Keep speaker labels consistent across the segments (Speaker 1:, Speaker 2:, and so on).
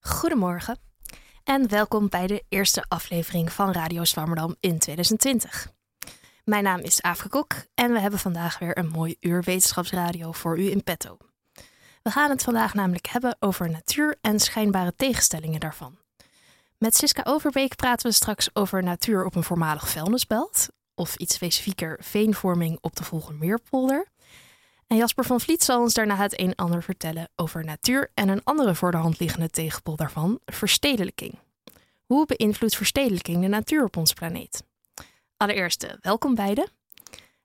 Speaker 1: Goedemorgen en welkom bij de eerste aflevering van Radio Swammerdam in 2020. Mijn naam is Afke Kok en we hebben vandaag weer een mooi uur wetenschapsradio voor u in petto. We gaan het vandaag namelijk hebben over natuur en schijnbare tegenstellingen daarvan. Met Siska Overbeek praten we straks over natuur op een voormalig vuilnisbelt, of iets specifieker veenvorming op de Volgermeerpolder. En Jasper van Vliet zal ons daarna het een en ander vertellen over natuur en een andere voor de hand liggende tegenpol daarvan, verstedelijking. Hoe beïnvloedt verstedelijking de natuur op ons planeet? Allereerst, eh, welkom beiden.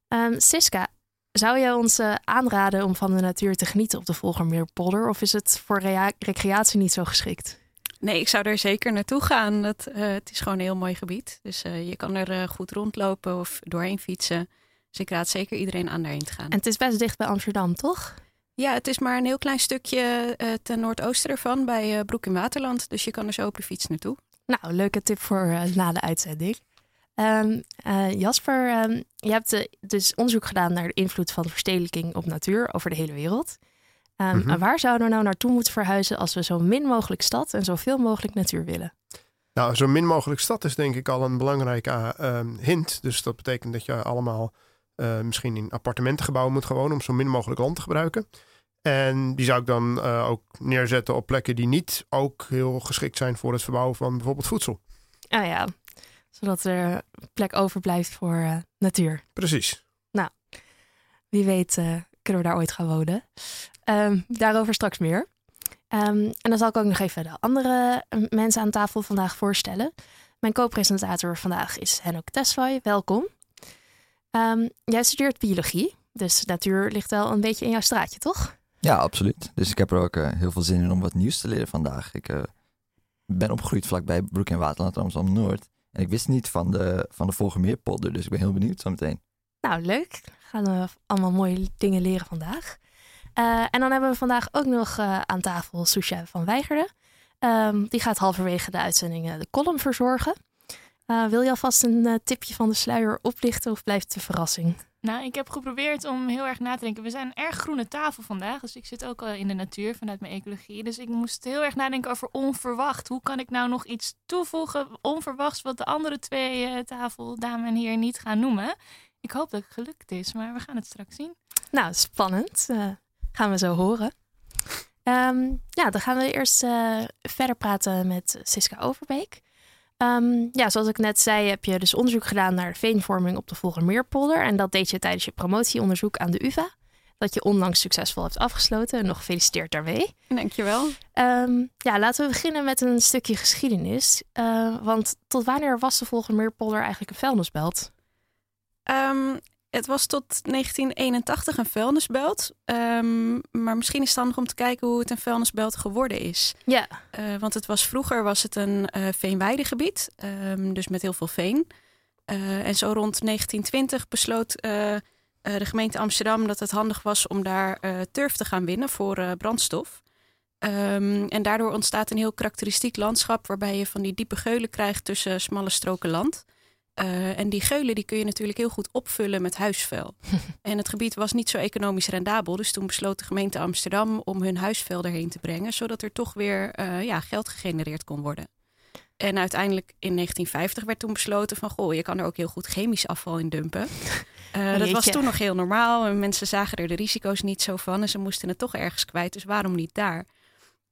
Speaker 1: Um, Siska, zou jij ons uh, aanraden om van de natuur te genieten op de Volgermeerpolder? Of is het voor recreatie niet zo geschikt?
Speaker 2: Nee, ik zou er zeker naartoe gaan. Dat, uh, het is gewoon een heel mooi gebied. Dus je kan er goed rondlopen of doorheen fietsen. Dus ik raad zeker iedereen aan daarheen te gaan.
Speaker 1: En het is best dicht bij Amsterdam, toch?
Speaker 2: Ja, het is maar een heel klein stukje uh, ten noordoosten ervan, bij uh, Broek in Waterland. Dus je kan er zo op de fiets naartoe.
Speaker 1: Nou, leuke tip voor uh, na de uitzending. Um, Jasper, um, je hebt dus onderzoek gedaan naar de invloed van de verstedelijking op natuur over de hele wereld. Um, mm -hmm. Waar zouden we nou naartoe moeten verhuizen als we zo min mogelijk stad en zoveel mogelijk natuur willen?
Speaker 3: Nou, zo min mogelijk stad is denk ik al een belangrijke hint. Dus dat betekent dat je allemaal uh, misschien in appartementengebouwen moet gewoon om zo min mogelijk land te gebruiken. En die zou ik dan uh, ook neerzetten op plekken die niet ook heel geschikt zijn voor het verbouwen van bijvoorbeeld voedsel.
Speaker 1: Ah ja, zodat er plek overblijft voor uh, natuur.
Speaker 3: Precies.
Speaker 1: Nou, wie weet kunnen we daar ooit gaan wonen. Um, daarover straks meer. Um, en dan zal ik ook nog even de andere mensen aan tafel vandaag voorstellen. Mijn co-presentator vandaag is Henok Tesfaye. Welkom. Um, jij studeert biologie, dus natuur ligt wel een beetje in jouw straatje, toch?
Speaker 4: Ja, absoluut. Dus ik heb er ook uh, heel veel zin in om wat nieuws te leren vandaag. Ik uh, ben opgegroeid vlakbij Broek en Waterland Amsterdam-Noord. En ik wist niet van de, van de Volgemeerpolder, dus ik ben heel benieuwd zo meteen.
Speaker 1: Nou, leuk. Gaan we allemaal mooie dingen leren vandaag. Uh, en dan hebben we vandaag ook nog aan tafel Susha van Weigerden. Um, die gaat halverwege de uitzending de column verzorgen. Uh, wil je alvast een uh, tipje van de sluier oplichten of blijft het een verrassing?
Speaker 5: Nou, ik heb geprobeerd om heel erg na te denken. We zijn een erg groene tafel vandaag, dus ik zit ook al in de natuur vanuit mijn ecologie. Dus ik moest heel erg nadenken over onverwacht. Hoe kan ik nou nog iets toevoegen, onverwachts, wat de andere twee uh, tafeldamen hier niet gaan noemen? Ik hoop dat het gelukt is, maar we gaan het straks zien.
Speaker 1: Nou, spannend. gaan we zo horen. Um, ja, dan gaan we eerst verder praten met Siska Overbeek. Um, ja, zoals ik net zei, heb je dus onderzoek gedaan naar veenvorming op de Volgermeerpolder. En dat deed je tijdens je promotieonderzoek aan de UvA. Dat je onlangs succesvol hebt afgesloten. En nog gefeliciteerd daarmee.
Speaker 2: Dankjewel.
Speaker 1: Um, ja, laten we beginnen met een stukje geschiedenis. Uh, want tot wanneer was de Volgermeerpolder eigenlijk een vuilnisbelt?
Speaker 2: Um, het was tot 1981 een vuilnisbelt. Um, maar misschien is het handig om te kijken hoe het een vuilnisbelt geworden is.
Speaker 1: Ja.
Speaker 2: Uh, want het was, vroeger was het een uh, veenweidegebied. Um, dus met heel veel veen. Uh, en zo rond 1920 besloot de gemeente Amsterdam dat het handig was om daar turf te gaan winnen voor brandstof. Um, en daardoor ontstaat een heel karakteristiek landschap waarbij je van die diepe geulen krijgt tussen smalle stroken land. Uh, en die geulen die kun je natuurlijk heel goed opvullen met huisvuil. en het gebied was niet zo economisch rendabel. Dus toen besloot de gemeente Amsterdam om hun huisvuil erheen te brengen. Zodat er toch weer uh, ja, geld gegenereerd kon worden. En uiteindelijk in 1950 werd toen besloten van... goh, je kan er ook heel goed chemisch afval in dumpen. Uh, dat was toen nog heel normaal. En mensen zagen er de risico's niet zo van. En ze moesten het toch ergens kwijt. Dus waarom niet daar?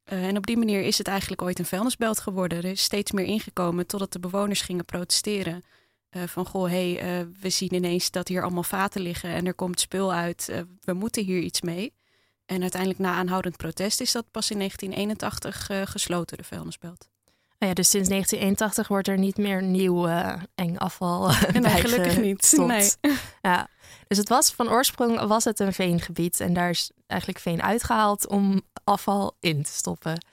Speaker 2: en op die manier is het eigenlijk ooit een vuilnisbelt geworden. Er is steeds meer ingekomen totdat de bewoners gingen protesteren... Uh, van goh, hey, uh, we zien ineens dat hier allemaal vaten liggen en er komt spul uit. Uh, we moeten hier iets mee. En uiteindelijk na aanhoudend protest is dat pas in 1981 gesloten, de vuilnisbelt.
Speaker 1: Nou ja, dus sinds 1981 wordt er niet meer nieuw eng afval
Speaker 2: Nee, gelukkig niet. Nee.
Speaker 1: Ja. Dus het was van oorsprong was het een veengebied en daar is eigenlijk veen uitgehaald om afval in te stoppen.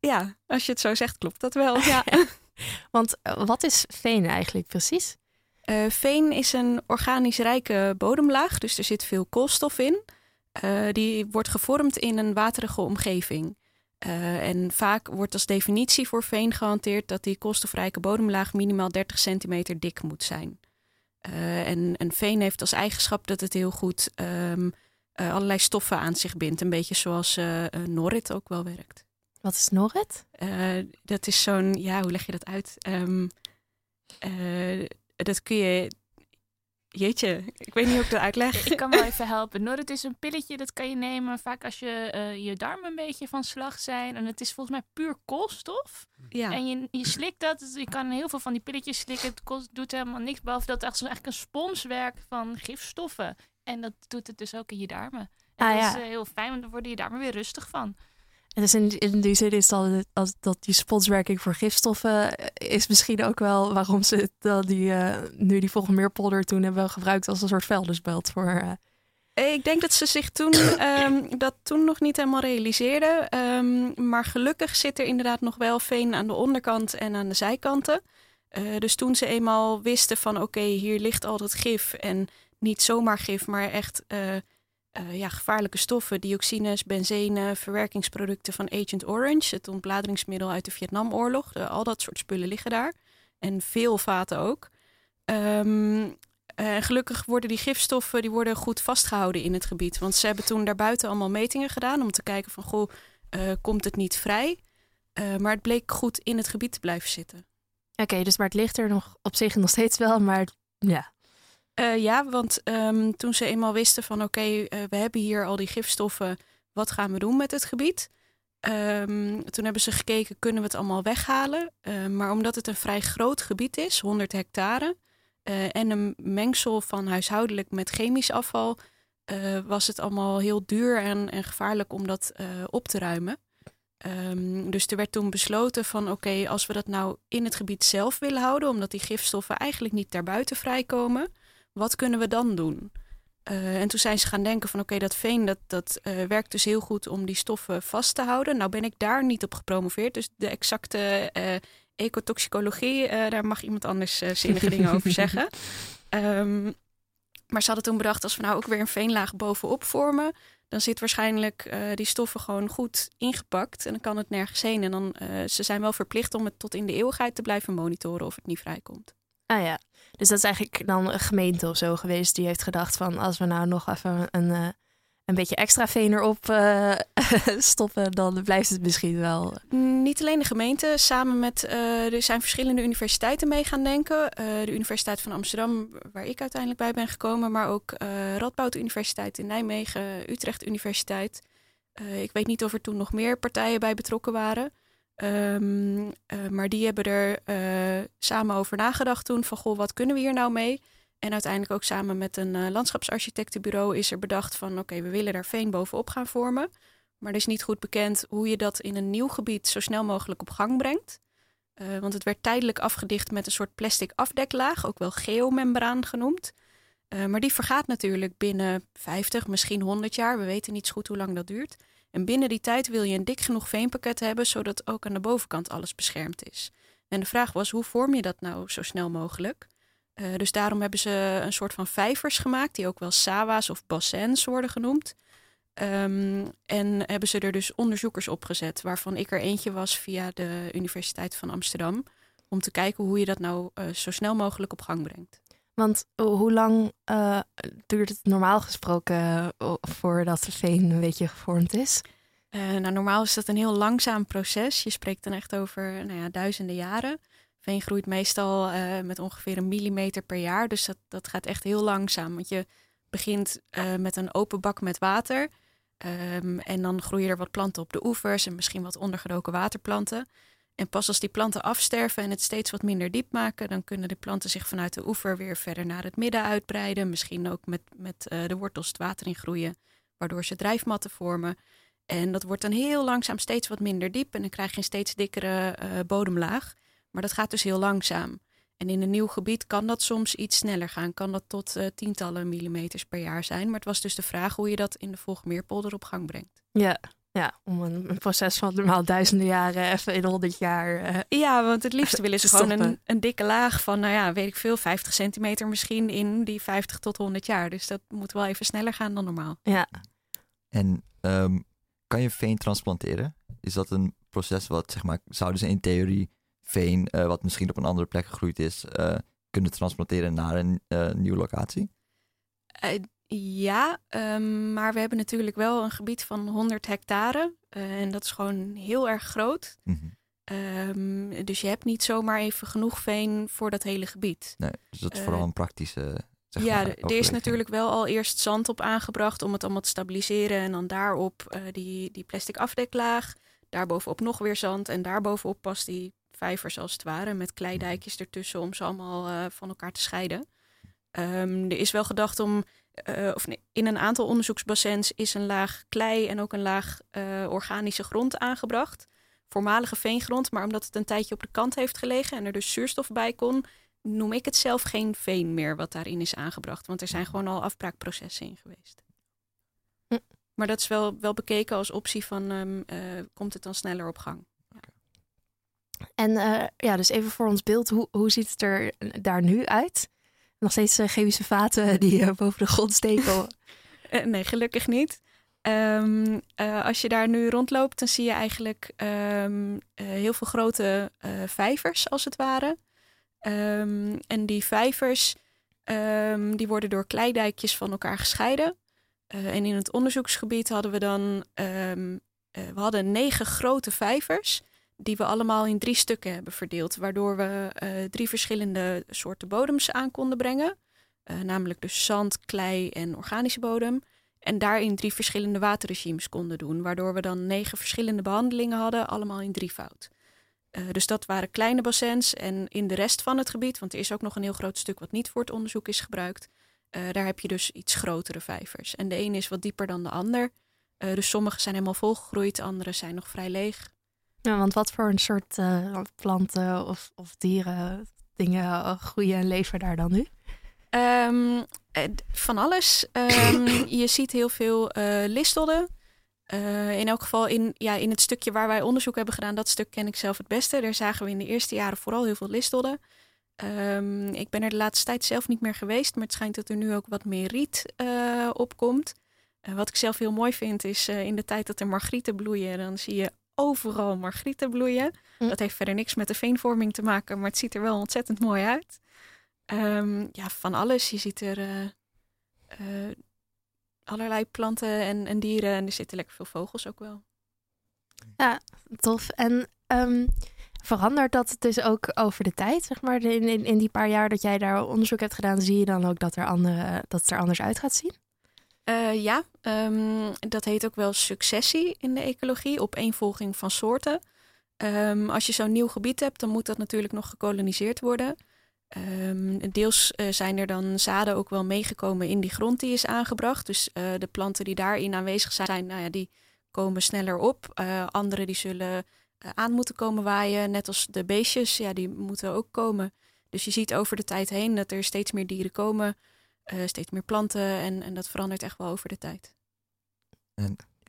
Speaker 2: ja, als je het zo zegt, klopt dat wel. Ja.
Speaker 1: Want wat is veen eigenlijk precies?
Speaker 2: Uh, veen is een organisch rijke bodemlaag, dus er zit veel koolstof in. Uh, die wordt gevormd in een waterige omgeving. En vaak wordt als definitie voor veen gehanteerd dat die koolstofrijke bodemlaag minimaal 30 centimeter dik moet zijn. en een veen heeft als eigenschap dat het heel goed um, eh, allerlei stoffen aan zich bindt. Een beetje zoals eh eh, Norrit ook wel werkt.
Speaker 1: Wat is Norrit?
Speaker 2: Eh, dat is zo'n, ja, hoe leg je dat uit? Ehm, eh, dat kun je, jeetje, ik weet niet hoe ik dat uitleg.
Speaker 5: Ik kan wel even helpen. Norrit is een pilletje, dat kan je nemen vaak als je eh, je darmen een beetje van slag zijn. En het is volgens mij puur koolstof.
Speaker 2: Ja.
Speaker 5: En je, je slikt dat. Dus je kan heel veel van die pilletjes slikken. Het kost, doet helemaal niks. Behalve dat het eigenlijk een spons werkt van gifstoffen. En dat doet het dus ook in je darmen. En
Speaker 1: Ah,
Speaker 5: dat
Speaker 1: ja.
Speaker 5: is heel fijn, want dan worden je darmen weer rustig van.
Speaker 1: En dus in, in die zin is dat, dat die sponswerking voor gifstoffen eh, is misschien ook wel waarom ze het dan die, eh, nu die Vogelmeerpolder toen hebben gebruikt als een soort vuilnisbelt voor... eh,
Speaker 2: Eh, Ik denk dat ze zich toen ehm, dat toen nog niet helemaal realiseerden. Ehm, maar gelukkig zit er inderdaad nog wel veen aan de onderkant en aan de zijkanten. Eh, dus toen ze eenmaal wisten van oké, hier ligt al dat gif. En niet zomaar gif, maar echt eh, ja, gevaarlijke stoffen. Dioxines, benzene, verwerkingsproducten van Agent Orange. Het ontbladeringsmiddel uit de Vietnamoorlog. Eh, al dat soort spullen liggen daar. En veel vaten ook. Ehm, eh, En gelukkig worden die gifstoffen die worden goed vastgehouden in het gebied. Want ze hebben toen daarbuiten allemaal metingen gedaan om te kijken van goh, eh, komt het niet vrij? Maar het bleek goed in het gebied te blijven zitten.
Speaker 1: Oké, dus maar het ligt er nog op zich nog steeds wel, maar ja.
Speaker 2: Eh, ja, want ehm, toen ze eenmaal wisten van oké, eh, we hebben hier al die gifstoffen, wat gaan we doen met het gebied? Ehm, toen hebben ze gekeken, kunnen we het allemaal weghalen? Eh, maar omdat het een vrij groot gebied is, 100 hectare, en een mengsel van huishoudelijk met chemisch afval, was het allemaal heel duur en, en gevaarlijk om dat op te ruimen. Ehm, dus er werd toen besloten van oké, als we dat nou in het gebied zelf willen houden, omdat die gifstoffen eigenlijk niet daarbuiten vrijkomen, wat kunnen we dan doen? Eh, en toen zijn ze gaan denken van oké, dat veen dat, dat eh, werkt dus heel goed om die stoffen vast te houden. Nou ben ik daar niet op gepromoveerd, dus de exacte eh, ecotoxicologie, daar mag iemand anders zinnige dingen over zeggen. Ehm, maar ze hadden toen bedacht, als we nou ook weer een veenlaag bovenop vormen, dan zit waarschijnlijk die stoffen gewoon goed ingepakt en dan kan het nergens heen. En dan, ze zijn wel verplicht om het tot in de eeuwigheid te blijven monitoren of het niet vrijkomt.
Speaker 1: Ah ja, dus dat is eigenlijk dan een gemeente of zo geweest die heeft gedacht van als we nou nog even een, eh, een beetje extra veen erop eh, stoppen, dan blijft het misschien wel.
Speaker 2: Niet alleen de gemeente, samen met eh, er zijn verschillende universiteiten mee gaan denken. De Universiteit van Amsterdam, waar ik uiteindelijk bij ben gekomen, maar ook Radboud Universiteit in Nijmegen, Utrecht Universiteit. Ik weet niet of er toen nog meer partijen bij betrokken waren. Ehm, eh, maar die hebben er eh, samen over nagedacht toen van goh, wat kunnen we hier nou mee? En uiteindelijk ook samen met een eh, landschapsarchitectenbureau is er bedacht van oké, we willen daar veen bovenop gaan vormen. Maar er is niet goed bekend hoe je dat in een nieuw gebied zo snel mogelijk op gang brengt. Want het werd tijdelijk afgedicht met een soort plastic afdeklaag, ook wel geomembraan genoemd. Maar die vergaat natuurlijk binnen 50, misschien 100 jaar. We weten niet zo goed hoe lang dat duurt. En binnen die tijd wil je een dik genoeg veenpakket hebben, zodat ook aan de bovenkant alles beschermd is. En de vraag was, hoe vorm je dat nou zo snel mogelijk? Eh, dus daarom hebben ze een soort van vijvers gemaakt, die ook wel sawa's of bassins worden genoemd. Ehm, en hebben ze er dus onderzoekers op gezet, waarvan ik er eentje was via de Universiteit van Amsterdam. Om te kijken hoe je dat nou eh, zo snel mogelijk op gang brengt.
Speaker 1: Want ho- hoe lang eh, duurt het normaal gesproken eh, voordat de veen een beetje gevormd is?
Speaker 2: Eh, nou, normaal is dat een heel langzaam proces. Je spreekt dan echt over nou ja, duizenden jaren. Veen groeit meestal met ongeveer een millimeter per jaar. Dus dat, dat gaat echt heel langzaam. Want je begint met een open bak met water. Ehm, en dan groeien er wat planten op de oevers en misschien wat ondergedoken waterplanten. En pas als die planten afsterven en het steeds wat minder diep maken, dan kunnen de planten zich vanuit de oever weer verder naar het midden uitbreiden. Misschien ook met, met eh, de wortels het water in groeien, waardoor ze drijfmatten vormen. En dat wordt dan heel langzaam steeds wat minder diep en dan krijg je een steeds dikkere eh, bodemlaag. Maar dat gaat dus heel langzaam. En in een nieuw gebied kan dat soms iets sneller gaan. Kan dat tot eh, tientallen millimeters per jaar zijn. Maar het was dus de vraag hoe je dat in de Volgemeerpolder op gang brengt.
Speaker 1: Ja, ja om een, een proces van normaal duizenden jaren even in honderd jaar. eh,
Speaker 2: Ja, want het liefst willen ze gewoon een, een dikke laag van, nou ja, weet ik veel, 50 centimeter misschien in die 50 tot 100 jaar. Dus dat moet wel even sneller gaan dan normaal.
Speaker 1: ja.
Speaker 4: En ehm, kan je veen transplanteren? Is dat een proces wat, zeg maar, zouden ze in theorie veen, eh, wat misschien op een andere plek gegroeid is, eh, kunnen transplanteren naar een eh, nieuwe locatie?
Speaker 2: Ja, ehm, maar we hebben natuurlijk wel een gebied van 100 hectare. eh, en dat is gewoon heel erg groot.
Speaker 4: Mhm.
Speaker 2: Ehm, dus je hebt niet zomaar even genoeg veen voor dat hele gebied.
Speaker 4: Nee, dus dat is
Speaker 2: Eh,
Speaker 4: vooral een praktische. Zeg
Speaker 2: ja,
Speaker 4: maar,
Speaker 2: er is natuurlijk wel al eerst zand op aangebracht om het allemaal te stabiliseren. En dan daarop eh, die, die plastic afdeklaag. Daarbovenop nog weer zand. En daarbovenop pas die vijvers als het ware. Met kleidijkjes ertussen om ze allemaal van elkaar te scheiden. Ehm, er is wel gedacht om, eh, of nee, in een aantal onderzoeksbassins is een laag klei en ook een laag eh, organische grond aangebracht. Voormalige veengrond, maar omdat het een tijdje op de kant heeft gelegen en er dus zuurstof bij kon, noem ik het zelf geen veen meer wat daarin is aangebracht. Want er zijn gewoon al afbraakprocessen in geweest.
Speaker 1: Hm.
Speaker 2: Maar dat is wel, wel bekeken als optie van ehm, eh, komt het dan sneller op gang.
Speaker 1: En ja, dus even voor ons beeld, hoe, hoe ziet het er daar nu uit? Nog steeds eh, chemische vaten die eh, boven de grond steken.
Speaker 2: Eh, nee, gelukkig niet. Ehm, eh, als je daar nu rondloopt, dan zie je eigenlijk ehm, eh, heel veel grote eh, vijvers, als het ware. Ehm, en die vijvers die worden door kleidijkjes van elkaar gescheiden. En in het onderzoeksgebied hadden we dan we hadden negen grote vijvers die we allemaal in drie stukken hebben verdeeld, waardoor we eh, drie verschillende soorten bodems aan konden brengen. Eh, namelijk dus zand, klei en organische bodem. En daarin drie verschillende waterregimes konden doen. Waardoor we dan negen verschillende behandelingen hadden, allemaal in drievoud. Eh dus dat waren kleine bassins. En in de rest van het gebied, want er is ook nog een heel groot stuk wat niet voor het onderzoek is gebruikt. daar heb je dus iets grotere vijvers. En de ene is wat dieper dan de ander. Dus sommige zijn helemaal volgegroeid, andere zijn nog vrij leeg.
Speaker 1: Ja, want wat voor een soort eh, planten of, of dieren dingen eh, groeien en leven daar dan nu?
Speaker 2: Ehm, eh, van alles. Ehm, je ziet heel veel eh listodden. In elk geval in, ja, in het stukje waar wij onderzoek hebben gedaan, dat stuk ken ik zelf het beste. Daar zagen we in de eerste jaren vooral heel veel listodden. Ehm, ik ben er de laatste tijd zelf niet meer geweest, maar het schijnt dat er nu ook wat meer riet eh opkomt. Wat ik zelf heel mooi vind, is in de tijd dat er margrieten bloeien, dan zie je overal margrieten bloeien.
Speaker 1: Hm.
Speaker 2: Dat heeft verder niks met de veenvorming te maken, maar het ziet er wel ontzettend mooi uit. Ehm, ja, van alles. Je ziet er eh, eh, allerlei planten en, en dieren. En er zitten lekker veel vogels ook wel.
Speaker 1: Tof. En ehm, verandert dat dus ook over de tijd? Zeg maar, in, in, in die paar jaar dat jij daar onderzoek hebt gedaan, zie je dan ook dat, er andere, dat het er anders uit gaat zien?
Speaker 2: Eh, ja, ehm, dat heet ook wel successie in de ecologie, opeenvolging van soorten. Ehm, als je zo'n nieuw gebied hebt, dan moet dat natuurlijk nog gekoloniseerd worden. Ehm, deels eh, zijn er dan zaden ook wel meegekomen in die grond die is aangebracht. Dus eh, de planten die daarin aanwezig zijn, nou ja, die komen sneller op. Andere die zullen aan moeten komen waaien, net als de beestjes, ja, die moeten ook komen. Dus je ziet over de tijd heen dat er steeds meer dieren komen, eh, steeds meer planten en, en dat verandert echt wel over de tijd.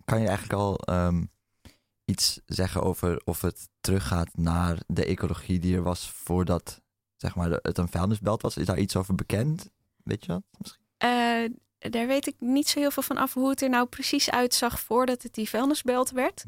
Speaker 4: Kan je eigenlijk al ehm, iets zeggen over of het teruggaat naar de ecologie die er was voordat zeg maar, het een vuilnisbelt was? Is daar iets over bekend? Weet je dat misschien?
Speaker 2: Eh, daar weet ik niet zo heel veel van af hoe het er nou precies uitzag voordat het die vuilnisbelt werd.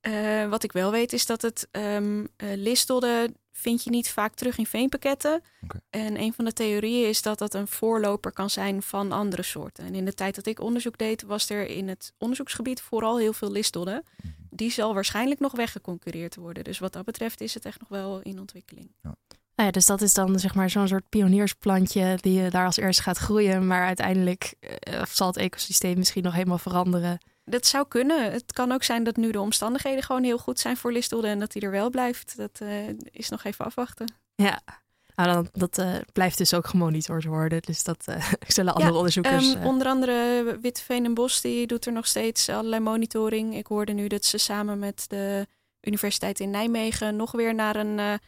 Speaker 2: Eh, wat ik wel weet is dat het ehm eh, listodden vind je niet vaak terug in veenpakketten. En een van de theorieën is dat dat een voorloper kan zijn van andere soorten. En in de tijd dat ik onderzoek deed, was er in het onderzoeksgebied vooral heel veel listodden.
Speaker 4: Mhm.
Speaker 2: Die zal waarschijnlijk nog weggeconcureerd worden. Dus wat dat betreft is het echt nog wel in ontwikkeling.
Speaker 1: Nou ja, dus dat is dan zeg maar zo'n soort pioniersplantje die je daar als eerste gaat groeien. Maar uiteindelijk eh, zal het ecosysteem misschien nog helemaal veranderen.
Speaker 2: Dat zou kunnen. Het kan ook zijn dat nu de omstandigheden gewoon heel goed zijn voor listodden en dat die er wel blijft. Dat eh, is nog even afwachten.
Speaker 1: Ja, nou, dan, dat eh, blijft dus ook gemonitord worden. Dus dat eh, zullen andere
Speaker 2: Ja,
Speaker 1: onderzoekers...
Speaker 2: Ehm,
Speaker 1: eh,
Speaker 2: onder andere Witteveen en Bos die doet er nog steeds allerlei monitoring. Ik hoorde nu dat ze samen met de Universiteit in Nijmegen nog weer naar een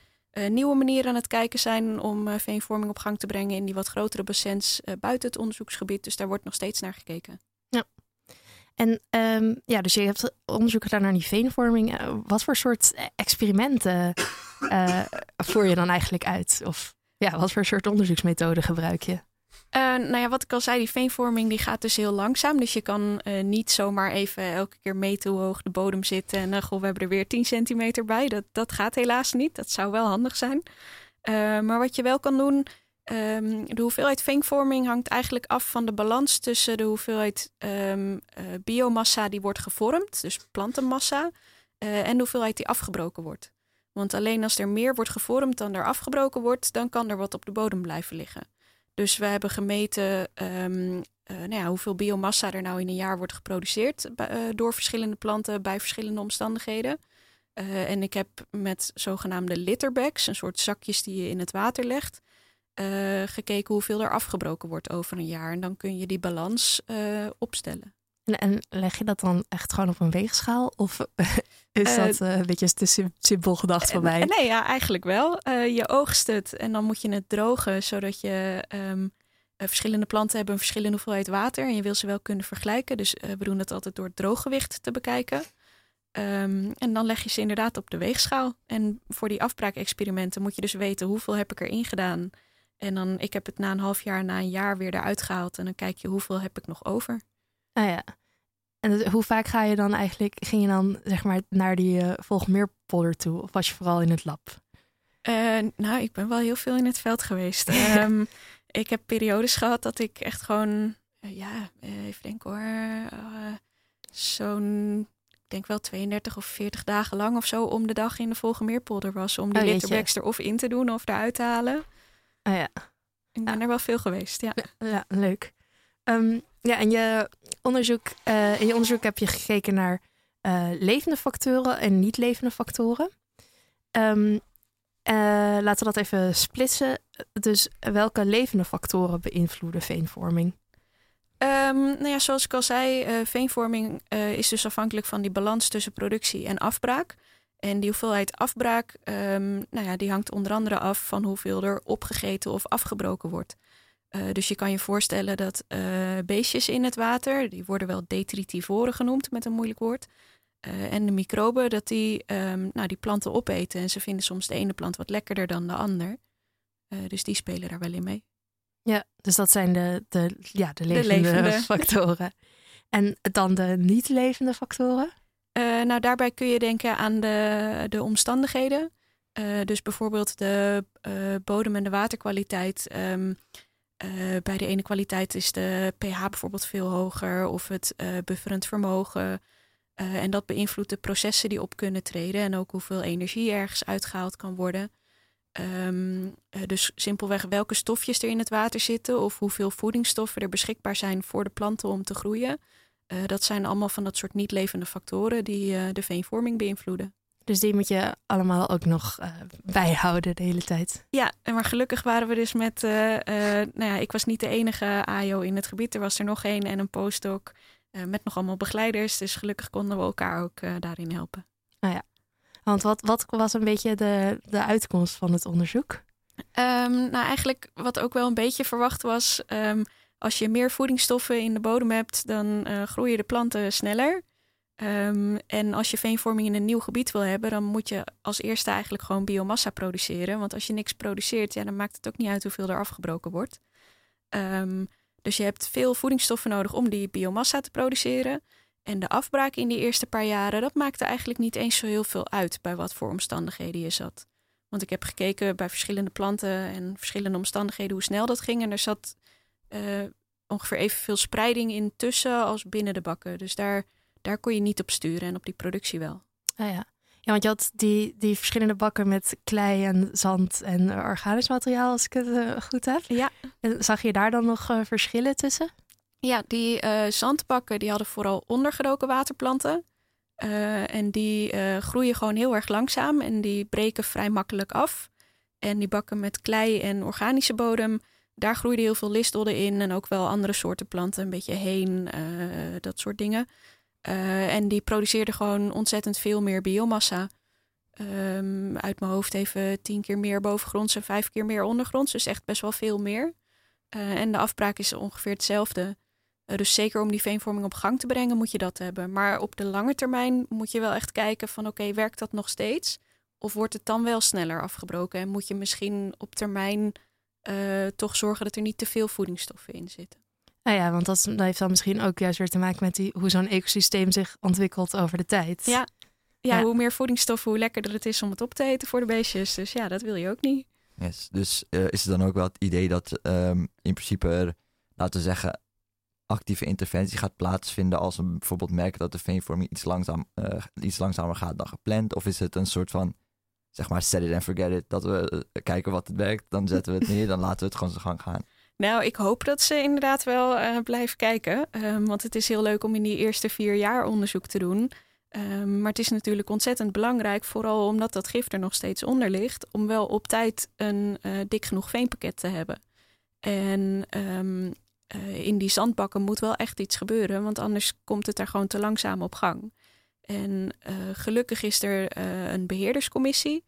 Speaker 2: nieuwe manier aan het kijken zijn om veenvorming op gang te brengen in die wat grotere bassins buiten het onderzoeksgebied. Dus daar wordt nog steeds naar gekeken.
Speaker 1: En ehm, ja, dus je hebt onderzoek gedaan naar die veenvorming. Eh, wat voor soort experimenten eh, voer je dan eigenlijk uit? Of ja, wat voor soort onderzoeksmethode gebruik je?
Speaker 2: Eh, nou ja, wat ik al zei, die veenvorming die gaat dus heel langzaam. Dus je kan eh, niet zomaar even elke keer meten hoe hoog de bodem zit. En eh, goh, we hebben er weer 10 centimeter bij. Dat, dat gaat helaas niet. Dat zou wel handig zijn. Eh, maar wat je wel kan doen, Ehm, de hoeveelheid veenvorming hangt eigenlijk af van de balans tussen de hoeveelheid ehm, eh, biomassa die wordt gevormd, dus plantenmassa, eh, en de hoeveelheid die afgebroken wordt. Want alleen als er meer wordt gevormd dan er afgebroken wordt, dan kan er wat op de bodem blijven liggen. Dus we hebben gemeten ehm, eh, nou ja, hoeveel biomassa er nou in een jaar wordt geproduceerd door verschillende planten bij verschillende omstandigheden. en ik heb met zogenaamde litterbags, een soort zakjes die je in het water legt, uh, gekeken hoeveel er afgebroken wordt over een jaar. En dan kun je die balans uh, opstellen.
Speaker 1: En, en, leg je dat dan echt gewoon op een weegschaal? Of is dat uh, een beetje te simpel gedacht van mij?
Speaker 2: Nee, ja, eigenlijk wel. je oogst het en dan moet je het drogen, zodat je... Um, verschillende planten hebben een verschillende hoeveelheid water. En je wil ze wel kunnen vergelijken. Dus we doen dat altijd door het drooggewicht te bekijken. Um, en dan leg je ze inderdaad op de weegschaal. En voor die afbraakexperimenten moet je dus weten hoeveel heb ik erin gedaan en dan, ik heb het na een half jaar, na een jaar weer eruit gehaald. En dan kijk je hoeveel heb ik nog over.
Speaker 1: Ah ja. En hoe vaak ga je dan eigenlijk, ging je dan zeg maar naar die uh, volgmeerpolder toe? Of was je vooral in het lab?
Speaker 2: Uh, nou, ik ben wel heel veel in het veld geweest. um, ik heb periodes gehad dat ik echt gewoon, uh, ja, even denken hoor, zo'n, ik denk wel 32 of 40 dagen lang of zo om de dag in de Volgemeerpolder was. Om die oh, litterbacks erop in te doen of eruit te halen.
Speaker 1: Oh ja.
Speaker 2: Ik ben er wel veel geweest, ja.
Speaker 1: Ja, leuk. Um, ja, en je onderzoek, uh, in je onderzoek heb je gekeken naar uh, levende factoren en niet levende factoren. Um, uh, laten we dat even splitsen. Dus welke levende factoren beïnvloeden veenvorming?
Speaker 2: Um, nou ja, zoals ik al zei, veenvorming is dus afhankelijk van die balans tussen productie en afbraak. En die hoeveelheid afbraak, um, nou ja, die hangt onder andere af van hoeveel er opgegeten of afgebroken wordt. Uh, dus je kan je voorstellen dat uh, beestjes in het water, die worden wel detritivoren genoemd met een moeilijk woord. Uh, en de microben, dat die um, nou, die planten opeten. En ze vinden soms de ene plant wat lekkerder dan de ander. dus die spelen daar wel in mee.
Speaker 1: Ja, dus dat zijn de, de, ja, de levende, de levende. factoren. En dan de niet levende factoren?
Speaker 2: Uh, nou, daarbij kun je denken aan de, de omstandigheden. Uh, dus bijvoorbeeld de uh, bodem- en de waterkwaliteit. Um, bij de ene kwaliteit is de pH bijvoorbeeld veel hoger of het bufferend vermogen. en dat beïnvloedt de processen die op kunnen treden en ook hoeveel energie ergens uitgehaald kan worden. Um, dus simpelweg welke stofjes er in het water zitten of hoeveel voedingsstoffen er beschikbaar zijn voor de planten om te groeien. Uh, dat zijn allemaal van dat soort niet levende factoren die uh, de veenvorming beïnvloeden.
Speaker 1: Dus die moet je allemaal ook nog uh, bijhouden de hele tijd.
Speaker 2: Ja, maar gelukkig waren we dus met. nou ja, ik was niet de enige AIO in het gebied. Er was er nog één en een postdoc met nog allemaal begeleiders. Dus gelukkig konden we elkaar ook daarin helpen.
Speaker 1: Nou ja, want wat, wat was een beetje de, de uitkomst van het onderzoek?
Speaker 2: Um, nou, eigenlijk wat ook wel een beetje verwacht was. Um, als je meer voedingsstoffen in de bodem hebt, dan uh, groeien de planten sneller. Um, en als je veenvorming in een nieuw gebied wil hebben, dan moet je als eerste eigenlijk gewoon biomassa produceren. Want als je niks produceert, ja, dan maakt het ook niet uit hoeveel er afgebroken wordt. Um, dus je hebt veel voedingsstoffen nodig om die biomassa te produceren. En de afbraak in die eerste paar jaren, dat maakte eigenlijk niet eens zo heel veel uit bij wat voor omstandigheden je zat. Want ik heb gekeken bij verschillende planten en verschillende omstandigheden hoe snel dat ging. En er zat uh, ongeveer evenveel spreiding in tussen als binnen de bakken. Dus daar, daar kon je niet op sturen en op die productie wel.
Speaker 1: Ah ja. Ja, want je had die, die verschillende bakken met klei en zand en organisch materiaal, als ik het uh, goed heb.
Speaker 2: Ja.
Speaker 1: En zag je daar dan nog uh, verschillen tussen?
Speaker 2: Ja, die uh, zandbakken die hadden vooral ondergedoken waterplanten. en die groeien gewoon heel erg langzaam en die breken vrij makkelijk af. En die bakken met klei en organische bodem, daar groeide heel veel listodden in en ook wel andere soorten planten, een beetje heen, uh, dat soort dingen. Uh, en die produceerden gewoon ontzettend veel meer biomassa. Um, uit mijn hoofd even tien keer meer bovengronds en vijf keer meer ondergronds. Dus echt best wel veel meer. Uh, en de afbraak is ongeveer hetzelfde. dus zeker om die veenvorming op gang te brengen moet je dat hebben. Maar op de lange termijn moet je wel echt kijken van oké, werkt dat nog steeds? Of wordt het dan wel sneller afgebroken? En moet je misschien op termijn uh, toch zorgen dat er niet te veel voedingsstoffen in zitten.
Speaker 1: Nou ja, want dat, heeft dan misschien ook juist weer te maken met die, hoe zo'n ecosysteem zich ontwikkelt over de tijd.
Speaker 2: Ja. ja. hoe meer voedingsstoffen, hoe lekkerder het is om het op te eten voor de beestjes. Dus ja, dat wil je ook niet.
Speaker 4: Yes. Dus eh, is het dan ook wel het idee dat ehm, in principe er, laten we zeggen, actieve interventie gaat plaatsvinden als we bijvoorbeeld merken dat de veenvorming iets, langzaam, eh, iets langzamer gaat dan gepland? Of is het een soort van, zeg maar, set it and forget it, dat we eh, kijken wat het werkt, dan zetten we het neer, dan laten we het gewoon zijn gang gaan?
Speaker 2: Nou, ik hoop dat ze inderdaad wel eh, blijven kijken. Ehm, want het is heel leuk om in die eerste vier jaar onderzoek te doen. Ehm, maar het is natuurlijk ontzettend belangrijk, vooral omdat dat gif er nog steeds onder ligt, om wel op tijd een eh, dik genoeg veenpakket te hebben. En ehm, eh, in die zandbakken moet wel echt iets gebeuren, want anders komt het er gewoon te langzaam op gang. En eh, gelukkig is er eh, een beheerderscommissie,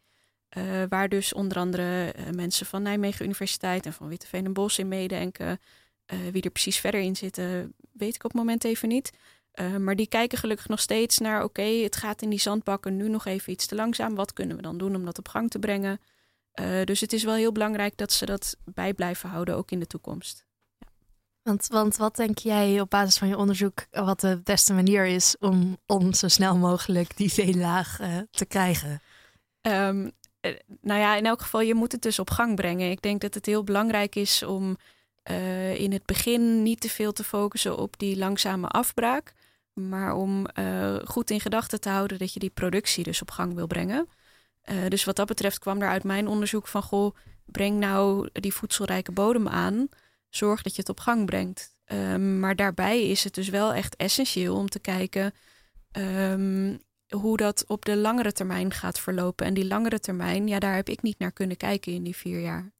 Speaker 2: eh, waar dus onder andere mensen van Nijmegen Universiteit en van Witteveen en Bos in meedenken. Wie er precies verder in zitten, weet ik op het moment even niet. Maar die kijken gelukkig nog steeds naar: oké, het gaat in die zandbakken nu nog even iets te langzaam. Wat kunnen we dan doen om dat op gang te brengen? Dus het is wel heel belangrijk dat ze dat bij blijven houden, ook in de toekomst.
Speaker 1: Want, wat denk jij op basis van je onderzoek wat de beste manier is om, om zo snel mogelijk die veenlaag uh, te krijgen?
Speaker 2: Um, nou ja, in elk geval, je moet het dus op gang brengen. Ik denk dat het heel belangrijk is om uh, in het begin niet te veel te focussen op die langzame afbraak. Maar om goed in gedachten te houden dat je die productie dus op gang wil brengen. Dus wat dat betreft kwam er uit mijn onderzoek van... goh, breng nou die voedselrijke bodem aan. Zorg dat je het op gang brengt. Um, maar daarbij is het dus wel echt essentieel om te kijken... Um, hoe dat op de langere termijn gaat verlopen. En die langere termijn, ja, daar heb ik niet naar kunnen kijken in die vier jaar.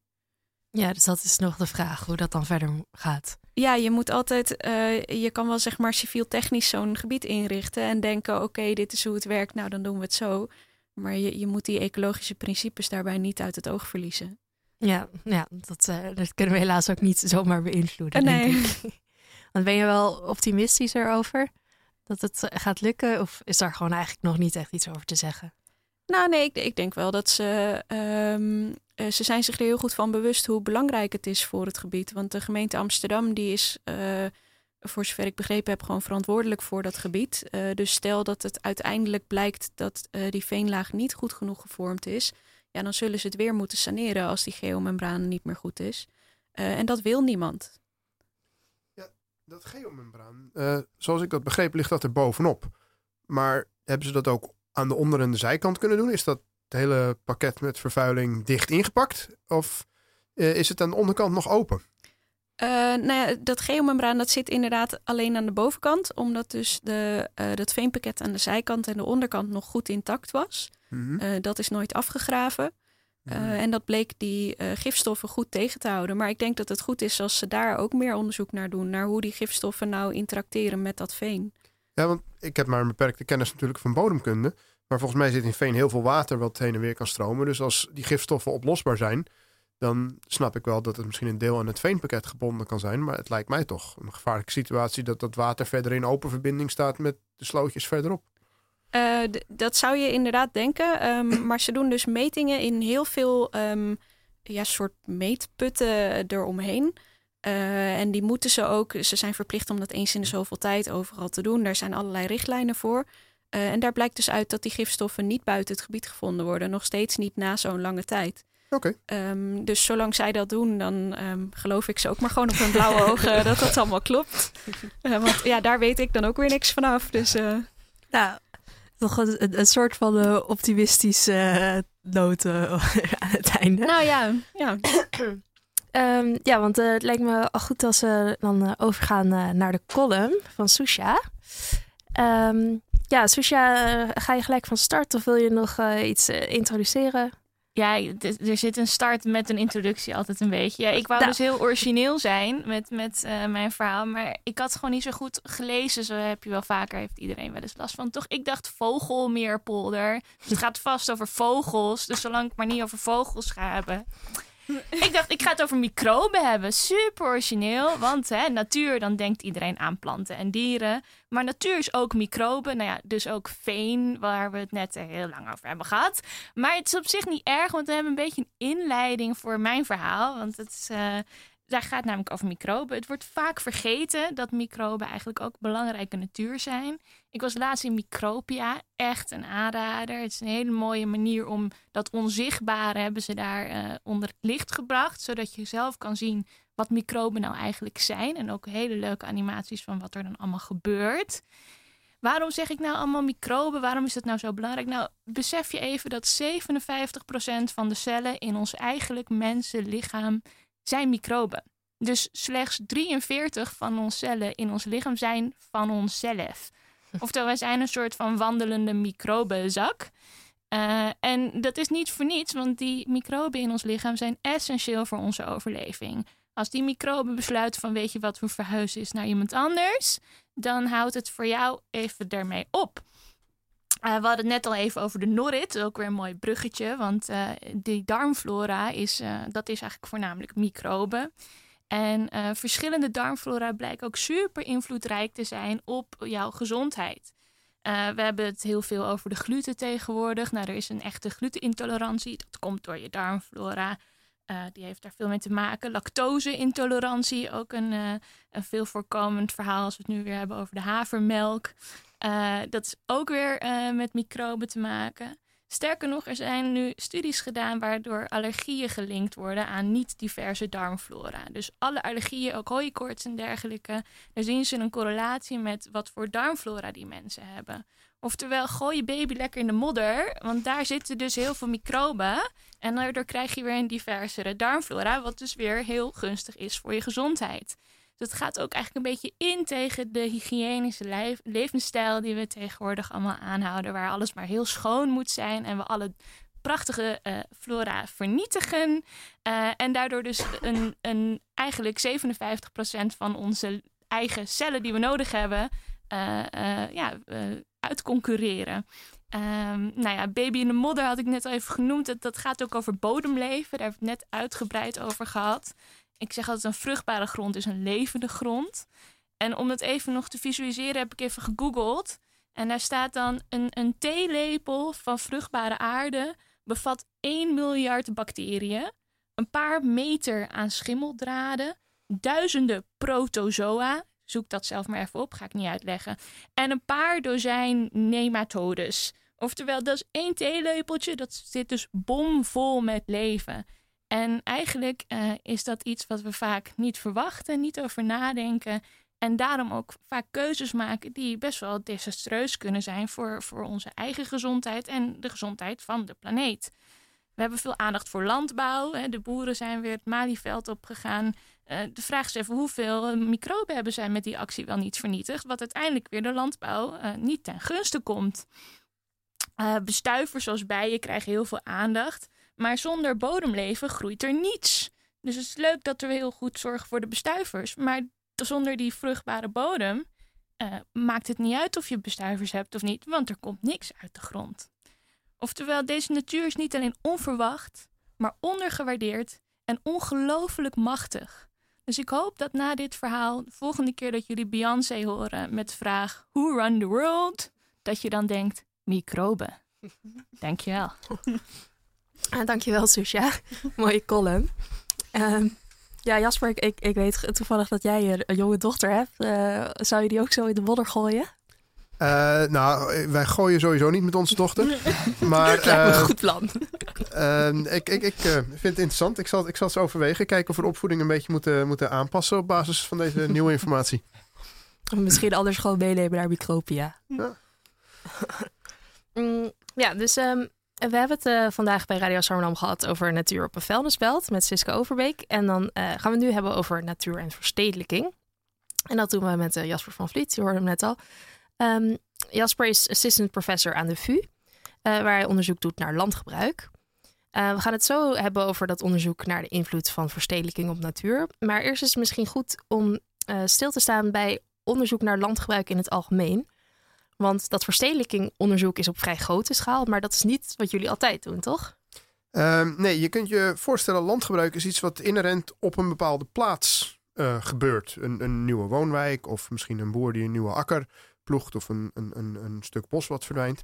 Speaker 1: Ja, dus dat is nog de vraag hoe dat dan verder gaat.
Speaker 2: Ja, je moet altijd, uh, je kan wel zeg maar civiel-technisch zo'n gebied inrichten en denken: oké, okay, dit is hoe het werkt, nou dan doen we het zo. Maar je, je moet die ecologische principes daarbij niet uit het oog verliezen.
Speaker 1: Ja, ja dat, uh, dat kunnen we helaas ook niet zomaar beïnvloeden.
Speaker 2: nee.
Speaker 1: Denk ik. Want ben je wel optimistisch erover dat het gaat lukken? Of is daar gewoon eigenlijk nog niet echt iets over te zeggen?
Speaker 2: Nou, nee, ik, ik denk wel dat ze. Um, uh, ze zijn zich er heel goed van bewust hoe belangrijk het is voor het gebied. Want de gemeente Amsterdam, die is, uh, voor zover ik begrepen heb, gewoon verantwoordelijk voor dat gebied. Uh, dus stel dat het uiteindelijk blijkt dat die veenlaag niet goed genoeg gevormd is. Ja, dan zullen ze het weer moeten saneren als die geomembraan niet meer goed is. en dat wil niemand.
Speaker 3: Ja, dat geomembraan, zoals ik dat begreep, ligt dat er bovenop. Maar hebben ze dat ook aan de onder- en de zijkant kunnen doen? Is dat het hele pakket met vervuiling dicht ingepakt? Of uh, is het aan de onderkant nog open?
Speaker 2: Uh, nou ja, dat geomembraan dat zit inderdaad alleen aan de bovenkant, omdat dus de, uh, dat veenpakket aan de zijkant en de onderkant nog goed intact was. Mm -hmm. dat is nooit afgegraven. Mm -hmm. en dat bleek die gifstoffen goed tegen te houden. Maar ik denk dat het goed is als ze daar ook meer onderzoek naar doen, naar hoe die gifstoffen nou interacteren met dat veen.
Speaker 3: Ja, want ik heb maar een beperkte kennis natuurlijk van bodemkunde. Maar volgens mij zit in veen heel veel water wat heen en weer kan stromen. Dus als die gifstoffen oplosbaar zijn, dan snap ik wel dat het misschien een deel aan het veenpakket gebonden kan zijn. Maar het lijkt mij toch een gevaarlijke situatie dat dat water verder in open verbinding staat met de slootjes verderop.
Speaker 2: Uh, dat zou je inderdaad denken. Um, maar ze doen dus metingen in heel veel um, ja, soort meetputten eromheen. Uh, en die moeten ze ook, ze zijn verplicht om dat eens in de zoveel tijd overal te doen. Daar zijn allerlei richtlijnen voor. Uh, en daar blijkt dus uit dat die gifstoffen niet buiten het gebied gevonden worden. Nog steeds niet na zo'n lange tijd.
Speaker 3: Oké.
Speaker 2: Okay. Um, dus zolang zij dat doen, dan um, geloof ik ze ook maar gewoon op hun blauwe ogen dat dat allemaal klopt. Uh, want ja, daar weet ik dan ook weer niks vanaf. Dus, uh...
Speaker 1: Nou, toch een, een soort van optimistische noot aan het einde.
Speaker 2: Nou ja, ja.
Speaker 1: Um, ja, want uh, het lijkt me al goed als we dan uh, overgaan uh, naar de column van Susha. Um, ja, Susha, ga je gelijk van start of wil je nog iets introduceren?
Speaker 5: Ja, er zit een start met een introductie altijd een beetje. Ja, ik wou nou. dus heel origineel zijn met, met mijn verhaal, maar ik had gewoon niet zo goed gelezen. Zo heb je wel vaker, heeft iedereen wel eens last van. Toch, ik dacht vogelmeerpolder. Dus het gaat vast over vogels. Dus zolang ik maar niet over vogels ga hebben ik dacht, ik ga het over microben hebben. Super origineel. Want hè, natuur, dan denkt iedereen aan planten en dieren. Maar natuur is ook microben. Nou ja, dus ook veen, waar we het net heel lang over hebben gehad. Maar het is op zich niet erg, want we hebben een beetje een inleiding voor mijn verhaal. Want het is, uh, Daar gaat namelijk over microben. Het wordt vaak vergeten dat microben eigenlijk ook belangrijke natuur zijn. Ik was laatst in Micropia, echt een aanrader. Het is een hele mooie manier om dat onzichtbare hebben ze daar uh, onder het licht gebracht, zodat je zelf kan zien wat microben nou eigenlijk zijn en ook hele leuke animaties van wat er dan allemaal gebeurt. Waarom zeg ik nou allemaal microben? Waarom is het nou zo belangrijk? Nou, besef je even dat 57% van de cellen in ons eigenlijk mensenlichaam zijn microben. Dus slechts 43 van onze cellen in ons lichaam zijn van onszelf. Oftewel, wij zijn een soort van wandelende microbenzak. Uh, en dat is niet voor niets, want die microben in ons lichaam zijn essentieel voor onze overleving. Als die microben besluiten van weet je wat, we verhuizen is naar iemand anders, dan houdt het voor jou even daarmee op. Uh, we hadden het net al even over de Norrit, ook weer een mooi bruggetje, want uh, die darmflora is, uh, dat is eigenlijk voornamelijk microben. En verschillende darmflora blijken ook super invloedrijk te zijn op jouw gezondheid. we hebben het heel veel over de gluten tegenwoordig. Nou, er is een echte glutenintolerantie. Dat komt door je darmflora. Die heeft daar veel mee te maken. Lactose-intolerantie, ook een, een veel voorkomend verhaal als we het nu weer hebben over de havermelk. Uh, dat is ook weer met microben te maken. Sterker nog, er zijn nu studies gedaan waardoor allergieën gelinkt worden aan niet-diverse darmflora. Dus alle allergieën, ook hooikoorts en dergelijke, daar zien ze een correlatie met wat voor darmflora die mensen hebben. Oftewel, gooi je baby lekker in de modder, want daar zitten dus heel veel microben. En daardoor krijg je weer een diversere darmflora, wat dus weer heel gunstig is voor je gezondheid. Dus het gaat ook eigenlijk een beetje in tegen de hygiënische levensstijl die we tegenwoordig allemaal aanhouden, waar alles maar heel schoon moet zijn en we alle prachtige uh, flora vernietigen. Uh, en daardoor dus een, een, eigenlijk 57% van onze eigen cellen die we nodig hebben, uh, ja, uitconcurreren. Um, nou ja, Baby in de Modder had ik net al even genoemd. Dat, dat gaat ook over bodemleven. Daar heb ik net uitgebreid over gehad. Ik zeg altijd een vruchtbare grond is een levende grond. En om dat even nog te visualiseren heb ik even gegoogeld. En daar staat dan een, een theelepel van vruchtbare aarde bevat 1 miljard bacteriën, een paar meter aan schimmeldraden, duizenden protozoa, zoek dat zelf maar even op, ga ik niet uitleggen, en een paar dozijn nematodes. Oftewel, dat is één theelepeltje, dat zit dus bomvol met leven. En eigenlijk uh, is dat iets wat we vaak niet verwachten, niet over nadenken. En daarom ook vaak keuzes maken die best wel desastreus kunnen zijn voor, voor onze eigen gezondheid en de gezondheid van de planeet. We hebben veel aandacht voor landbouw. De boeren zijn weer het Malieveld opgegaan. Uh, de vraag is even hoeveel microben hebben zij met die actie wel niet vernietigd, wat uiteindelijk weer de landbouw uh, niet ten gunste komt. Bestuivers zoals bijen krijgen heel veel aandacht. Maar zonder bodemleven groeit er niets. Dus het is leuk dat we heel goed zorgen voor de bestuivers. Maar zonder die vruchtbare bodem uh, maakt het niet uit of je bestuivers hebt of niet, want er komt niks uit de grond. Oftewel, deze natuur is niet alleen onverwacht, maar ondergewaardeerd en ongelooflijk machtig. Dus ik hoop dat na dit verhaal, de volgende keer dat jullie Beyoncé horen met de vraag Who run the world? Dat je dan denkt, microben. Dankjewel.
Speaker 1: Ah, dankjewel, Susha. Mooie column. Uh, ja, Jasper, ik, ik, weet toevallig dat jij een jonge dochter hebt. Uh, zou je die ook zo in de modder gooien?
Speaker 3: Uh, nou, wij gooien sowieso niet met onze dochter. maar,
Speaker 1: dat lijkt me een goed plan.
Speaker 3: ik ik, ik vind het interessant. Ik zal, ik zal het overwegen. Kijken of we de opvoeding een beetje moeten, moeten aanpassen op basis van deze nieuwe informatie.
Speaker 1: Misschien anders gewoon meenemen naar Micropia. Ja. Mm, ja, dus um, we hebben het uh, vandaag bij Radio Sarnam gehad over natuur op een vuilnisbelt met Siska Overbeek. En dan uh, gaan we nu hebben over natuur en verstedelijking. En dat doen we met Jasper van Vliet, je hoorde hem net al. Um, Jasper is assistant professor aan de VU, waar hij onderzoek doet naar landgebruik. we gaan het zo hebben over dat onderzoek naar de invloed van verstedelijking op natuur. Maar eerst is het misschien goed om stil te staan bij onderzoek naar landgebruik in het algemeen. Want dat verstedelijkingonderzoek is op vrij grote schaal, maar dat is niet wat jullie altijd doen, toch?
Speaker 3: Uh, nee, je kunt je voorstellen, landgebruik is iets wat inherent op een bepaalde plaats uh, gebeurt. Een, een, nieuwe woonwijk of misschien een boer die een nieuwe akker ploegt of een, een, een stuk bos wat verdwijnt.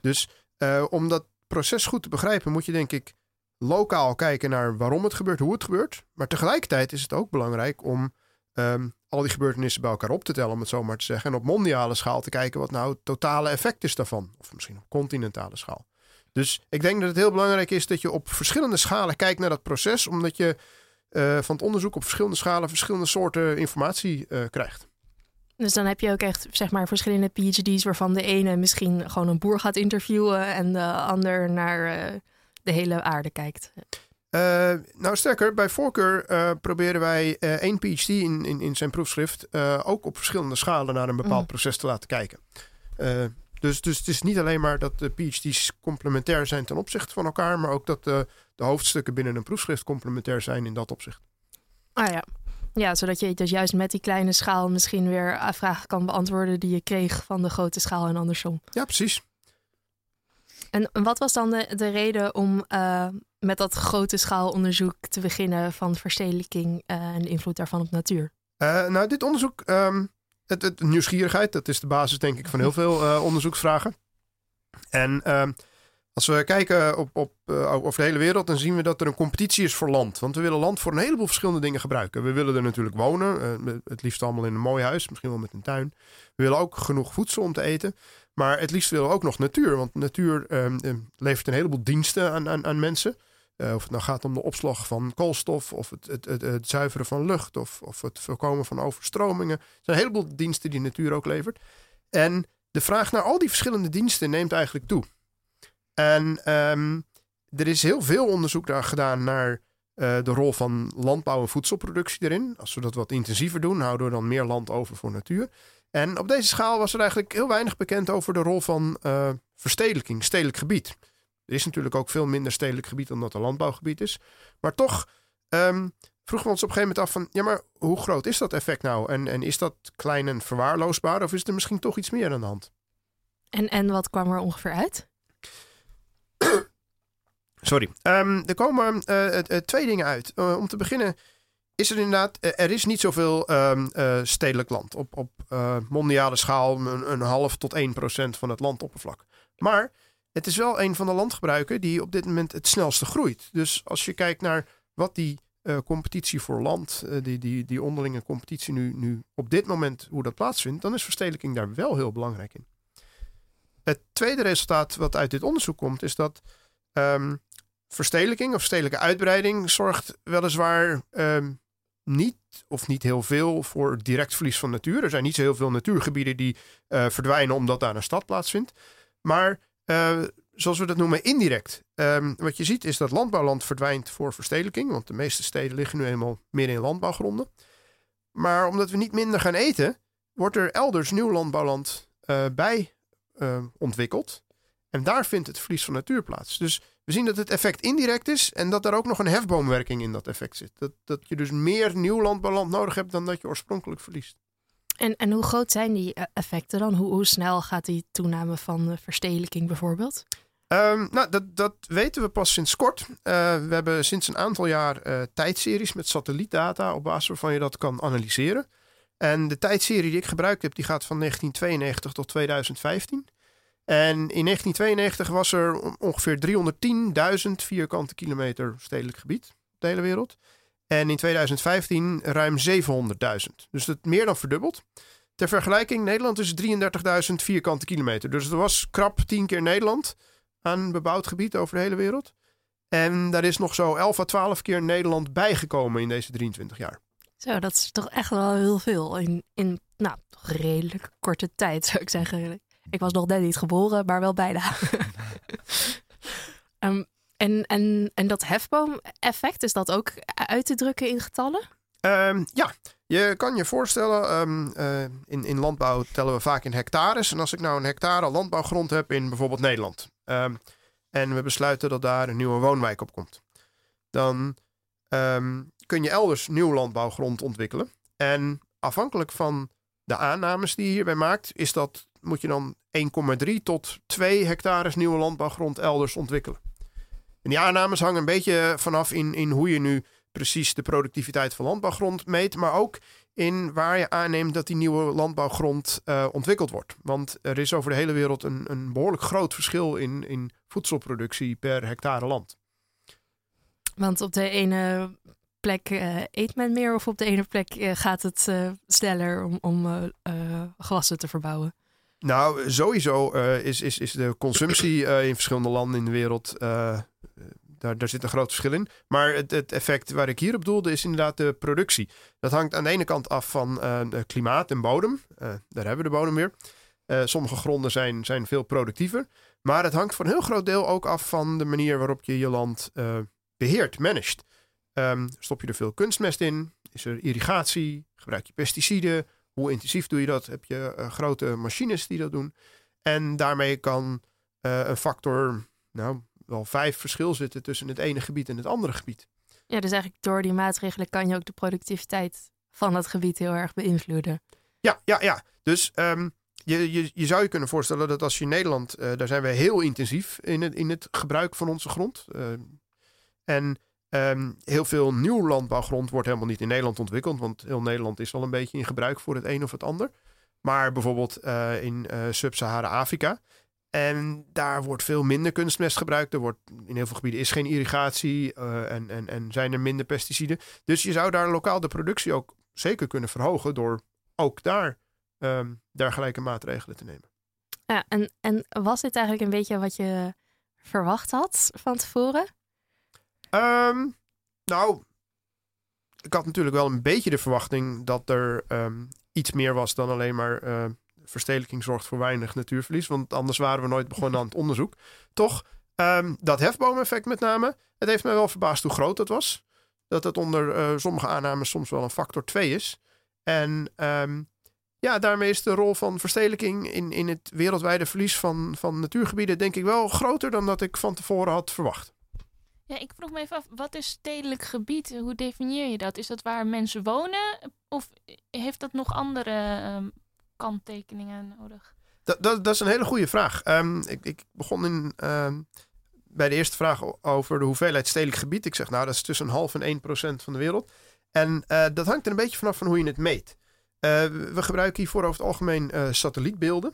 Speaker 3: Dus uh, om dat proces goed te begrijpen moet je denk ik lokaal kijken naar waarom het gebeurt, hoe het gebeurt. Maar tegelijkertijd is het ook belangrijk om ehm, al die gebeurtenissen bij elkaar op te tellen, om het zo maar te zeggen. En op mondiale schaal te kijken wat nou het totale effect is daarvan. Of misschien op continentale schaal. Dus ik denk dat het heel belangrijk is dat je op verschillende schalen kijkt naar dat proces, omdat je eh, van het onderzoek op verschillende schalen verschillende soorten informatie uh, krijgt.
Speaker 1: Dus dan heb je ook echt zeg maar verschillende PhD's waarvan de ene misschien gewoon een boer gaat interviewen en de ander naar uh, de hele aarde kijkt.
Speaker 3: Uh, nou, sterker, bij voorkeur uh, proberen wij uh, één PhD in, in, in zijn proefschrift ook op verschillende schalen naar een bepaald mm. proces te laten kijken. dus, dus het is niet alleen maar dat de PhD's complementair zijn ten opzichte van elkaar, maar ook dat de, de hoofdstukken binnen een proefschrift complementair zijn in dat opzicht.
Speaker 1: Ah ja. Ja, zodat je dus juist met die kleine schaal misschien weer vragen kan beantwoorden die je kreeg van de grote schaal en andersom.
Speaker 3: Ja, precies.
Speaker 1: En wat was dan de, de reden om met dat grote schaalonderzoek te beginnen van verstedelijking uh, en de invloed daarvan op natuur?
Speaker 3: Uh, nou, dit onderzoek, um, het, het, nieuwsgierigheid, dat is de basis denk ik van heel veel onderzoeksvragen. En um, als we kijken op, op, over de hele wereld, dan zien we dat er een competitie is voor land. Want we willen land voor een heleboel verschillende dingen gebruiken. We willen er natuurlijk wonen, het liefst allemaal in een mooi huis, misschien wel met een tuin. We willen ook genoeg voedsel om te eten. Maar het liefst willen we ook nog natuur. Want natuur uh, levert een heleboel diensten aan, aan, aan mensen. Uh, of het nou gaat om de opslag van koolstof, of het, het, het, zuiveren van lucht, of, of het voorkomen van overstromingen. Er zijn een heleboel diensten die natuur ook levert. En de vraag naar al die verschillende diensten neemt eigenlijk toe. En um, er is heel veel onderzoek daar gedaan naar uh, de rol van landbouw en voedselproductie erin. Als we dat wat intensiever doen, houden we dan meer land over voor natuur. En op deze schaal was er eigenlijk heel weinig bekend over de rol van uh, verstedelijking, stedelijk gebied. Er is natuurlijk ook veel minder stedelijk gebied dan dat er landbouwgebied is. Maar toch um, vroegen we ons op een gegeven moment af van... ja, maar hoe groot is dat effect nou? En, en is dat klein en verwaarloosbaar of is er misschien toch iets meer aan de hand?
Speaker 1: En, en wat kwam er ongeveer uit?
Speaker 3: Sorry. Um, er komen uh, twee dingen uit. Uh, om te beginnen is er inderdaad, eh, er is niet zoveel um, stedelijk land. Op, op mondiale schaal een, een, half tot 1 procent van het landoppervlak. Maar het is wel een van de landgebruiken die op dit moment het snelste groeit. Dus als je kijkt naar wat die uh, competitie voor land, die, die, die onderlinge competitie nu, nu op dit moment, hoe dat plaatsvindt, dan is verstedelijking daar wel heel belangrijk in. Het tweede resultaat wat uit dit onderzoek komt, is dat um, verstedelijking of stedelijke uitbreiding zorgt weliswaar um, niet of niet heel veel voor direct verlies van natuur. Er zijn niet zo heel veel natuurgebieden die uh, verdwijnen omdat daar een stad plaatsvindt. Maar uh, zoals we dat noemen, indirect. Um, wat je ziet is dat landbouwland verdwijnt voor verstedelijking. Want de meeste steden liggen nu eenmaal meer in landbouwgronden. Maar omdat we niet minder gaan eten, wordt er elders nieuw landbouwland uh, bij ontwikkeld. En daar vindt het verlies van natuur plaats. Dus we zien dat het effect indirect is en dat er ook nog een hefboomwerking in dat effect zit. Dat, dat je dus meer nieuw landbouwland nodig hebt dan dat je oorspronkelijk verliest.
Speaker 1: En, en hoe groot zijn die eh, effecten dan? Hoe, hoe snel gaat die toename van verstedelijking bijvoorbeeld?
Speaker 3: Um, nou, dat, dat weten we pas sinds kort. Uh, we hebben sinds een aantal jaar uh, tijdseries met satellietdata op basis waarvan je dat kan analyseren. En de tijdserie die ik gebruikt heb, die gaat van 1992 tot 2015. En in 1992 was er ongeveer 310.000 vierkante kilometer stedelijk gebied op de hele wereld. En in 2015 ruim 700.000. Dus dat meer dan verdubbeld. Ter vergelijking, Nederland is 33.000 vierkante kilometer. Dus er was krap 10 keer Nederland aan bebouwd gebied over de hele wereld. En daar is nog zo 11 à 12 keer Nederland bijgekomen in deze 23 jaar.
Speaker 1: Zo, dat is toch echt wel heel veel in, in nou, redelijk korte tijd, zou ik zeggen. Ik was nog net niet geboren, maar wel bijna. um, en, en, en dat hefboom-effect, is dat ook uit te drukken in getallen?
Speaker 3: Um, ja, je kan je voorstellen, um, uh, in, in landbouw tellen we vaak in hectares. En als ik nou een hectare landbouwgrond heb in bijvoorbeeld Nederland. Um, en we besluiten dat daar een nieuwe woonwijk op komt. Dan kun je elders nieuw landbouwgrond ontwikkelen. En afhankelijk van de aannames die je hierbij maakt, is dat moet je dan 1,3 tot 2 hectares nieuwe landbouwgrond elders ontwikkelen. En die aannames hangen een beetje vanaf in, in hoe je nu precies de productiviteit van landbouwgrond meet, maar ook in waar je aanneemt dat die nieuwe landbouwgrond uh, ontwikkeld wordt. Want er is over de hele wereld een, een behoorlijk groot verschil in, in voedselproductie per hectare land.
Speaker 1: Want op de ene plek uh, eet men meer of op de ene plek uh, gaat het sneller om, om gewassen te verbouwen?
Speaker 3: Nou, sowieso is, is, is de consumptie in verschillende landen in de wereld. Daar, zit een groot verschil in. Maar het, het effect waar ik hier op doelde is inderdaad de productie. Dat hangt aan de ene kant af van klimaat en bodem. daar hebben we de bodem weer. sommige gronden zijn, zijn veel productiever. Maar het hangt voor een heel groot deel ook af van de manier waarop je je land beheert, managt. Um, stop je er veel kunstmest in? Is er irrigatie? Gebruik je pesticiden? Hoe intensief doe je dat? Heb je grote machines die dat doen? En daarmee kan een factor, nou, wel vijf verschil zitten tussen het ene gebied en het andere gebied.
Speaker 1: Ja, dus eigenlijk door die maatregelen kan je ook de productiviteit van het gebied heel erg beïnvloeden.
Speaker 3: Ja, ja, ja. Dus um, je, je, je zou je kunnen voorstellen dat als je in Nederland, uh, daar zijn we heel intensief in het, in het gebruik van onze grond. en Um, heel veel nieuw landbouwgrond wordt helemaal niet in Nederland ontwikkeld, want heel Nederland is al een beetje in gebruik voor het een of het ander. Maar bijvoorbeeld uh, in uh, Sub-Sahara-Afrika. En daar wordt veel minder kunstmest gebruikt. Er wordt, in heel veel gebieden is geen irrigatie uh, en, en, en zijn er minder pesticiden. Dus je zou daar lokaal de productie ook zeker kunnen verhogen door ook daar um, dergelijke maatregelen te nemen.
Speaker 1: Ja, en, en was dit eigenlijk een beetje wat je verwacht had van tevoren?
Speaker 3: Um, nou, ik had natuurlijk wel een beetje de verwachting dat er um, iets meer was dan alleen maar uh, verstedelijking zorgt voor weinig natuurverlies. Want anders waren we nooit begonnen aan het onderzoek. Toch, um, dat hefboomeffect met name, het heeft mij wel verbaasd hoe groot dat was. Dat het onder uh, sommige aannames soms wel een factor 2 is. En ja, daarmee is de rol van verstedelijking in, in het wereldwijde verlies van, van natuurgebieden denk ik wel groter dan dat ik van tevoren had verwacht.
Speaker 5: Ja, ik vroeg me even af, wat is stedelijk gebied? Hoe definieer je dat? Is dat waar mensen wonen? Of heeft dat nog andere um, kanttekeningen nodig?
Speaker 3: Dat, dat, dat, is een hele goede vraag. Um, ik, ik, begon in, um, bij de eerste vraag over de hoeveelheid stedelijk gebied. Ik zeg, nou, dat is tussen een half en 1 procent van de wereld. En uh, dat hangt er een beetje vanaf van hoe je het meet. Uh, we gebruiken hiervoor over het algemeen uh, satellietbeelden.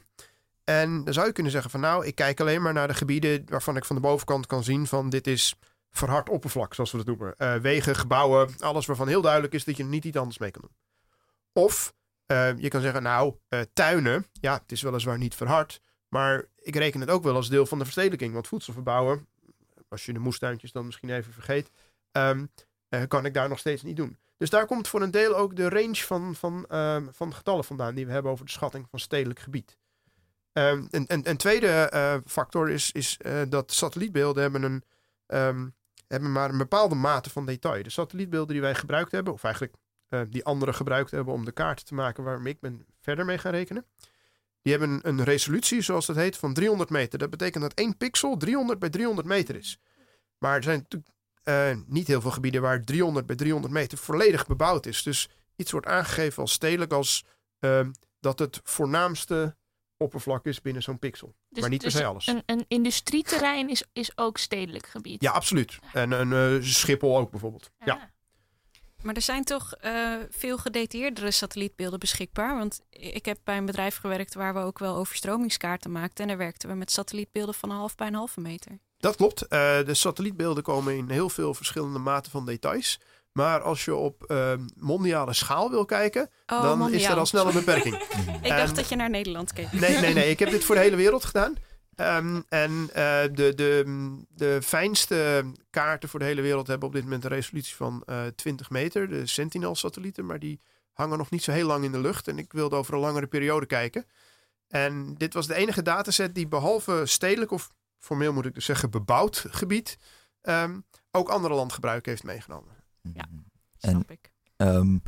Speaker 3: En dan zou je kunnen zeggen van nou, ik kijk alleen maar naar de gebieden waarvan ik van de bovenkant kan zien van dit is verhard oppervlak, zoals we dat noemen. Wegen, gebouwen, alles waarvan heel duidelijk is dat je niet iets anders mee kan doen. Of uh, je kan zeggen, nou, uh, tuinen, ja, het is weliswaar niet verhard, maar ik reken het ook wel als deel van de verstedelijking. Want voedsel verbouwen, als je de moestuintjes dan misschien even vergeet, um, kan ik daar nog steeds niet doen. Dus daar komt voor een deel ook de range van, van, um, van getallen vandaan die we hebben over de schatting van stedelijk gebied. Um, en, en, en tweede factor is, is dat satellietbeelden hebben een hebben maar een bepaalde mate van detail. De satellietbeelden die wij gebruikt hebben, of eigenlijk uh, die anderen gebruikt hebben om de kaart te maken waarmee ik ben verder mee gaan rekenen. Die hebben een resolutie, zoals dat heet, van 300 meter. Dat betekent dat één pixel 300 bij 300 meter is. Maar er zijn natuurlijk uh, niet heel veel gebieden waar 300 bij 300 meter volledig bebouwd is. Dus iets wordt aangegeven als stedelijk als uh, dat het voornaamste oppervlak is binnen zo'n pixel. Dus, maar niet
Speaker 5: dus
Speaker 3: per se alles.
Speaker 5: Een, een industrieterrein is, is ook stedelijk gebied.
Speaker 3: Ja, absoluut. En een uh, Schiphol ook bijvoorbeeld. Ja. ja.
Speaker 2: Maar er zijn toch uh, veel gedetailleerdere satellietbeelden beschikbaar. Want ik heb bij een bedrijf gewerkt waar we ook wel overstromingskaarten maakten. En daar werkten we met satellietbeelden van een half bij een halve meter.
Speaker 3: Dat klopt. Uh, de satellietbeelden komen in heel veel verschillende maten van details. Maar als je op uh, mondiale schaal wil kijken, oh, dan mondiaal. is er al snel een beperking.
Speaker 2: ik dacht um, dat je naar Nederland keek.
Speaker 3: Nee, nee, nee. Ik heb dit voor de hele wereld gedaan. Um, en uh, de, de, de fijnste kaarten voor de hele wereld hebben op dit moment een resolutie van uh, 20 meter. De Sentinel-satellieten, maar die hangen nog niet zo heel lang in de lucht. En ik wilde over een langere periode kijken. En dit was de enige dataset die behalve stedelijk, of formeel moet ik dus zeggen bebouwd gebied, um, ook andere landgebruik heeft meegenomen.
Speaker 2: Ja, snap
Speaker 4: en, ik. Um,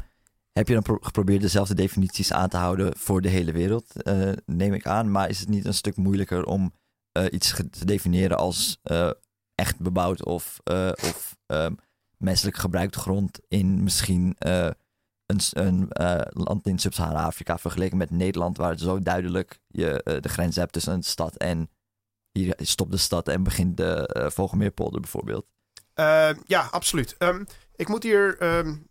Speaker 4: heb je dan pro geprobeerd dezelfde definities aan te houden voor de hele wereld? Uh, neem ik aan. Maar is het niet een stuk moeilijker om uh, iets te definiëren als uh, echt bebouwd of, of um, menselijk gebruikte grond in misschien een, een land in Sub-Sahara-Afrika vergeleken met Nederland, waar het zo duidelijk je de grens hebt tussen een stad en hier stopt de stad en begint de Vogelmeerpolder bijvoorbeeld?
Speaker 3: ja, absoluut. Um, ik moet hier um,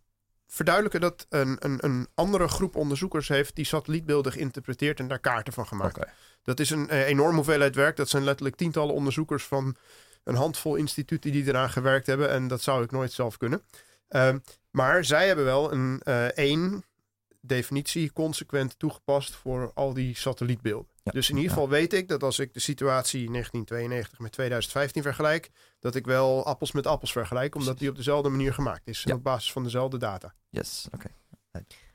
Speaker 3: verduidelijken dat een, een, een, andere groep onderzoekers heeft die satellietbeelden geïnterpreteerd en daar kaarten van gemaakt. Okay. Dat is een enorm hoeveelheid werk. Dat zijn letterlijk tientallen onderzoekers van een handvol instituten die eraan gewerkt hebben. En dat zou ik nooit zelf kunnen. Ehm, maar zij hebben wel een uh, één definitie consequent toegepast voor al die satellietbeelden. Dus in ieder geval weet ik dat als ik de situatie 1992 met 2015 vergelijk, dat ik wel appels met appels vergelijk, omdat die op dezelfde manier gemaakt is. op basis van dezelfde data.
Speaker 4: Yes, oké.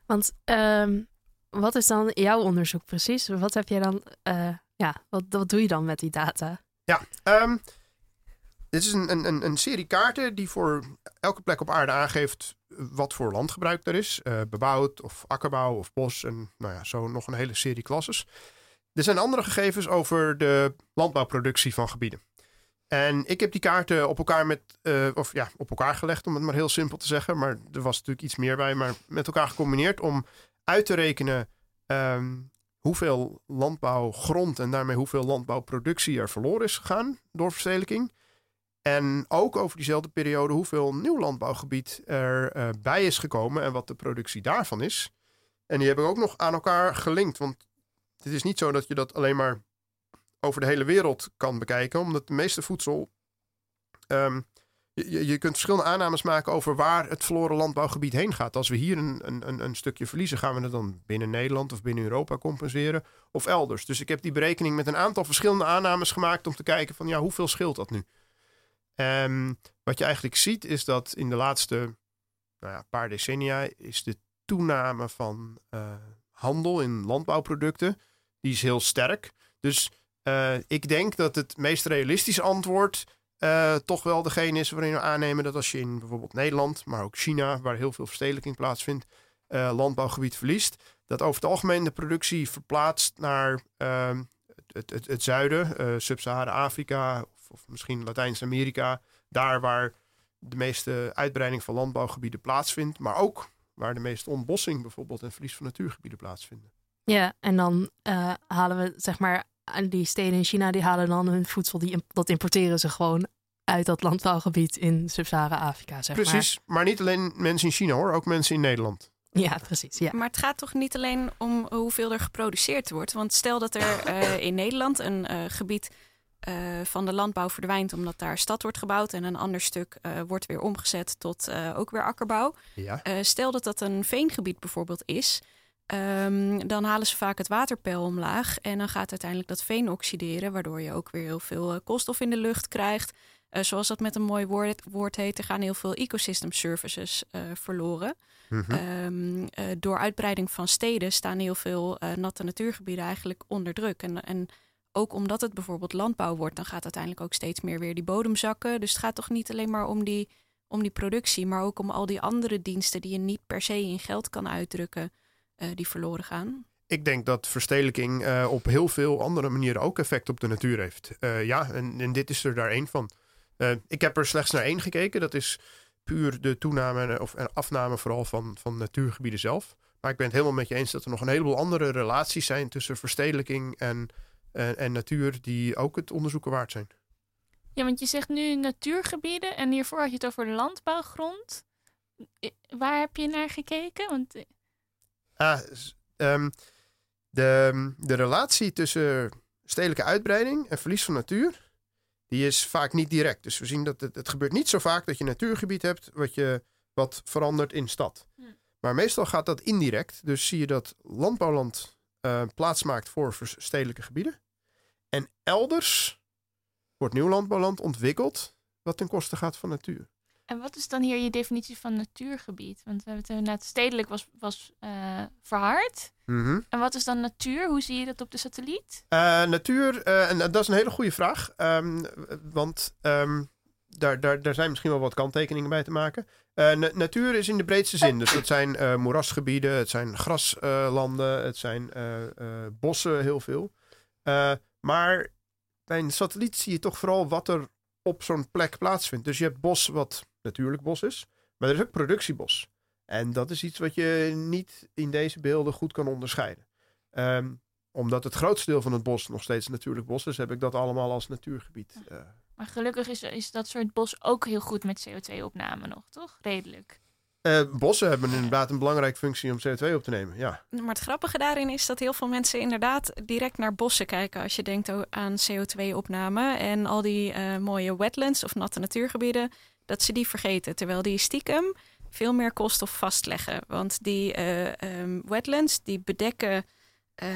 Speaker 1: Want ehm, wat is dan jouw onderzoek precies? Wat heb jij dan, uh, ja, wat, wat doe je dan met die data?
Speaker 3: Ja, um, dit is een, een, een serie kaarten die voor elke plek op aarde aangeeft wat voor landgebruik er is. Uh, bebouwd of akkerbouw of bos en nou ja, zo nog een hele serie klasses. Er zijn andere gegevens over de landbouwproductie van gebieden. En ik heb die kaarten op elkaar met, uh, of ja, op elkaar gelegd, om het maar heel simpel te zeggen. Maar er was natuurlijk iets meer bij, maar met elkaar gecombineerd om uit te rekenen um, hoeveel landbouwgrond en daarmee hoeveel landbouwproductie er verloren is gegaan door verstedelijking. En ook over diezelfde periode hoeveel nieuw landbouwgebied er uh, bij is gekomen en wat de productie daarvan is. En die heb ik ook nog aan elkaar gelinkt. Want het is niet zo dat je dat alleen maar over de hele wereld kan bekijken, omdat de meeste voedsel. Um, je, je kunt verschillende aannames maken over waar het verloren landbouwgebied heen gaat. Als we hier een, een, een stukje verliezen, gaan we het dan binnen Nederland of binnen Europa compenseren of elders. Dus ik heb die berekening met een aantal verschillende aannames gemaakt om te kijken van ja, hoeveel scheelt dat nu? En wat je eigenlijk ziet is dat in de laatste nou ja, paar decennia is de toename van uh, handel in landbouwproducten, die is heel sterk. Dus uh, ik denk dat het meest realistische antwoord uh, toch wel degene is waarin we aannemen dat als je in bijvoorbeeld Nederland, maar ook China, waar heel veel verstedelijking plaatsvindt, landbouwgebied verliest, dat over het algemeen de productie verplaatst naar ehm, het, het, het, zuiden, Sub-Sahara-Afrika of misschien Latijns-Amerika, daar waar de meeste uitbreiding van landbouwgebieden plaatsvindt, maar ook waar de meeste ontbossing bijvoorbeeld en verlies van natuurgebieden plaatsvinden.
Speaker 1: Ja, en dan uh, halen we zeg maar die steden in China die halen dan hun voedsel, die, dat importeren ze gewoon uit dat landbouwgebied in Sub-Sahara-Afrika. Zeg
Speaker 3: precies, maar. maar niet alleen mensen in China hoor, ook mensen in Nederland.
Speaker 1: Ja, precies. Ja.
Speaker 2: Maar het gaat toch niet alleen om hoeveel er geproduceerd wordt. Want stel dat er uh, in Nederland een uh, gebied uh, van de landbouw verdwijnt omdat daar stad wordt gebouwd en een ander stuk uh, wordt weer omgezet tot uh, ook weer akkerbouw.
Speaker 3: Ja.
Speaker 2: stel dat dat een veengebied bijvoorbeeld is, um, dan halen ze vaak het waterpeil omlaag en dan gaat uiteindelijk dat veen oxideren, waardoor je ook weer heel veel koolstof in de lucht krijgt. zoals dat met een mooi woord, woord heet, er gaan heel veel ecosystem services verloren. Mm -hmm. um, door uitbreiding van steden staan heel veel natte natuurgebieden eigenlijk onder druk. En, en ook omdat het bijvoorbeeld landbouw wordt, dan gaat uiteindelijk ook steeds meer weer die bodem zakken. Dus het gaat toch niet alleen maar om die, om die productie, maar ook om al die andere diensten die je niet per se in geld kan uitdrukken, uh, die verloren gaan.
Speaker 3: Ik denk dat verstedelijking uh, op heel veel andere manieren ook effect op de natuur heeft. Uh, ja, en, en, dit is er daar één van. ik heb er slechts naar één gekeken. Dat is puur de toename of afname vooral van, van natuurgebieden zelf. Maar ik ben het helemaal met je eens dat er nog een heleboel andere relaties zijn tussen verstedelijking en en, en natuur die ook het onderzoeken waard zijn.
Speaker 5: Ja, want je zegt nu natuurgebieden en hiervoor had je het over landbouwgrond. Waar heb je naar gekeken? Want... Eh,
Speaker 3: ah, um, de, de relatie tussen stedelijke uitbreiding en verlies van natuur, die is vaak niet direct. Dus we zien dat het, het gebeurt niet zo vaak dat je een natuurgebied hebt wat, je, wat verandert in stad. Hm. Maar meestal gaat dat indirect. Dus zie je dat landbouwland uh, plaats maakt voor stedelijke gebieden. En elders wordt nieuw landbouwland ontwikkeld wat ten koste gaat van natuur.
Speaker 5: En wat is dan hier je definitie van natuurgebied? Want we hebben het net stedelijk was, was uh, verhard.
Speaker 3: Mm -hmm.
Speaker 5: En wat is dan natuur? Hoe zie je dat op de satelliet?
Speaker 3: Uh, natuur, uh, en dat is een hele goede vraag. Um, want um, daar, daar, daar zijn misschien wel wat kanttekeningen bij te maken. Na natuur is in de breedste zin. Dus dat zijn moerasgebieden, het zijn graslanden, het zijn bossen heel veel. Maar bij een satelliet zie je toch vooral wat er op zo'n plek plaatsvindt. Dus je hebt bos wat natuurlijk bos is, maar er is ook productiebos. En dat is iets wat je niet in deze beelden goed kan onderscheiden. Um, omdat het grootste deel van het bos nog steeds natuurlijk bos is, heb ik dat allemaal als natuurgebied. Uh.
Speaker 5: Maar gelukkig is, is dat soort bos ook heel goed met CO2-opname nog, toch? Redelijk.
Speaker 3: Eh, bossen hebben inderdaad een belangrijke functie om CO2 op te nemen. Ja.
Speaker 2: Maar het grappige daarin is dat heel veel mensen inderdaad direct naar bossen kijken als je denkt aan CO2-opname en al die eh, mooie wetlands of natte natuurgebieden, dat ze die vergeten. Terwijl die stiekem veel meer koolstof vastleggen. Want die eh, ehm, wetlands die bedekken, eh,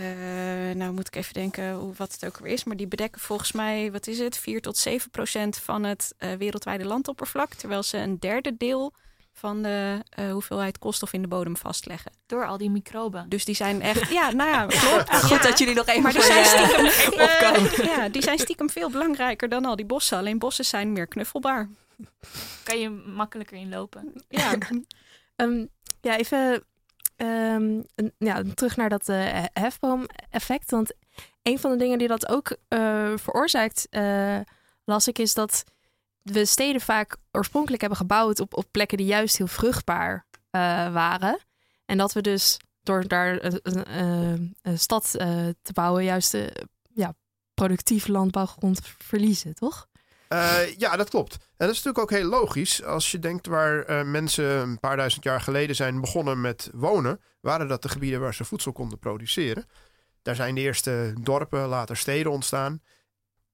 Speaker 2: nou moet ik even denken hoe, wat het ook weer is, maar die bedekken volgens mij, wat is het, 4 tot 7 procent van het eh, wereldwijde landoppervlak, terwijl ze een derde deel van de eh, hoeveelheid koolstof in de bodem vastleggen.
Speaker 5: Door al die microben.
Speaker 2: Dus die zijn echt, ja, nou ja, klopt.
Speaker 6: Goed
Speaker 2: Ja.
Speaker 6: dat jullie nog even
Speaker 2: Maar die zijn stiekem, ja, die zijn stiekem veel belangrijker dan al die bossen. Alleen bossen zijn meer knuffelbaar.
Speaker 5: Kan je makkelijker inlopen.
Speaker 2: Ja,
Speaker 1: Ehm, ja, even ehm, een- ja, terug naar dat eh, hefboom-effect. Want een van de dingen die dat ook eh, veroorzaakt, eh, las ik, is dat we steden vaak oorspronkelijk hebben gebouwd op, op plekken die juist heel vruchtbaar eh, waren. En dat we dus door daar een, een, een- een stad eh, te bouwen, juist ja, productief landbouwgrond verliezen, toch?
Speaker 3: Eh, ja, dat klopt. En dat is natuurlijk ook heel logisch. Als je denkt waar eh, mensen een paar duizend jaar geleden zijn begonnen met wonen, waren dat de gebieden waar ze voedsel konden produceren. Daar zijn de eerste dorpen, later steden ontstaan.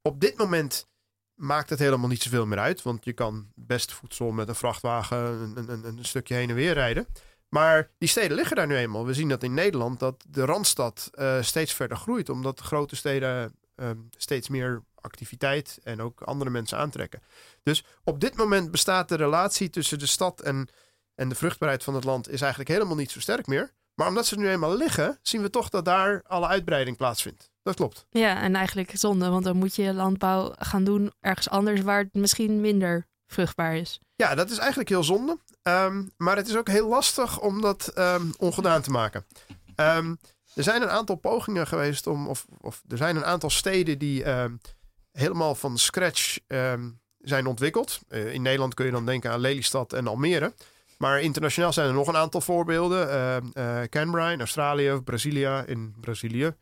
Speaker 3: Op dit moment maakt het helemaal niet zoveel meer uit, want je kan best voedsel met een vrachtwagen een, een, een stukje heen en weer rijden. Maar die steden liggen daar nu eenmaal. We zien dat in Nederland dat de Randstad eh, steeds verder groeit, omdat de grote steden eh, steeds meer activiteit en ook andere mensen aantrekken. Dus op dit moment bestaat de relatie tussen de stad en, en de vruchtbaarheid van het land is eigenlijk helemaal niet zo sterk meer. Maar omdat ze nu eenmaal liggen, zien we toch dat daar alle uitbreiding plaatsvindt. Dat klopt.
Speaker 1: Ja, en eigenlijk zonde, want dan moet je landbouw gaan doen ergens anders waar het misschien minder vruchtbaar is.
Speaker 3: Ja, dat is eigenlijk heel zonde. Ehm, maar het is ook heel lastig om dat ehm, ongedaan te maken. Ehm, er zijn een aantal pogingen geweest om, of, of er zijn een aantal steden die helemaal van scratch ehm, zijn ontwikkeld. Eh, in Nederland kun je dan denken aan Lelystad en Almere. Maar internationaal zijn er nog een aantal voorbeelden. Eh, Canberra in Australië, Brasilia in Brazilië.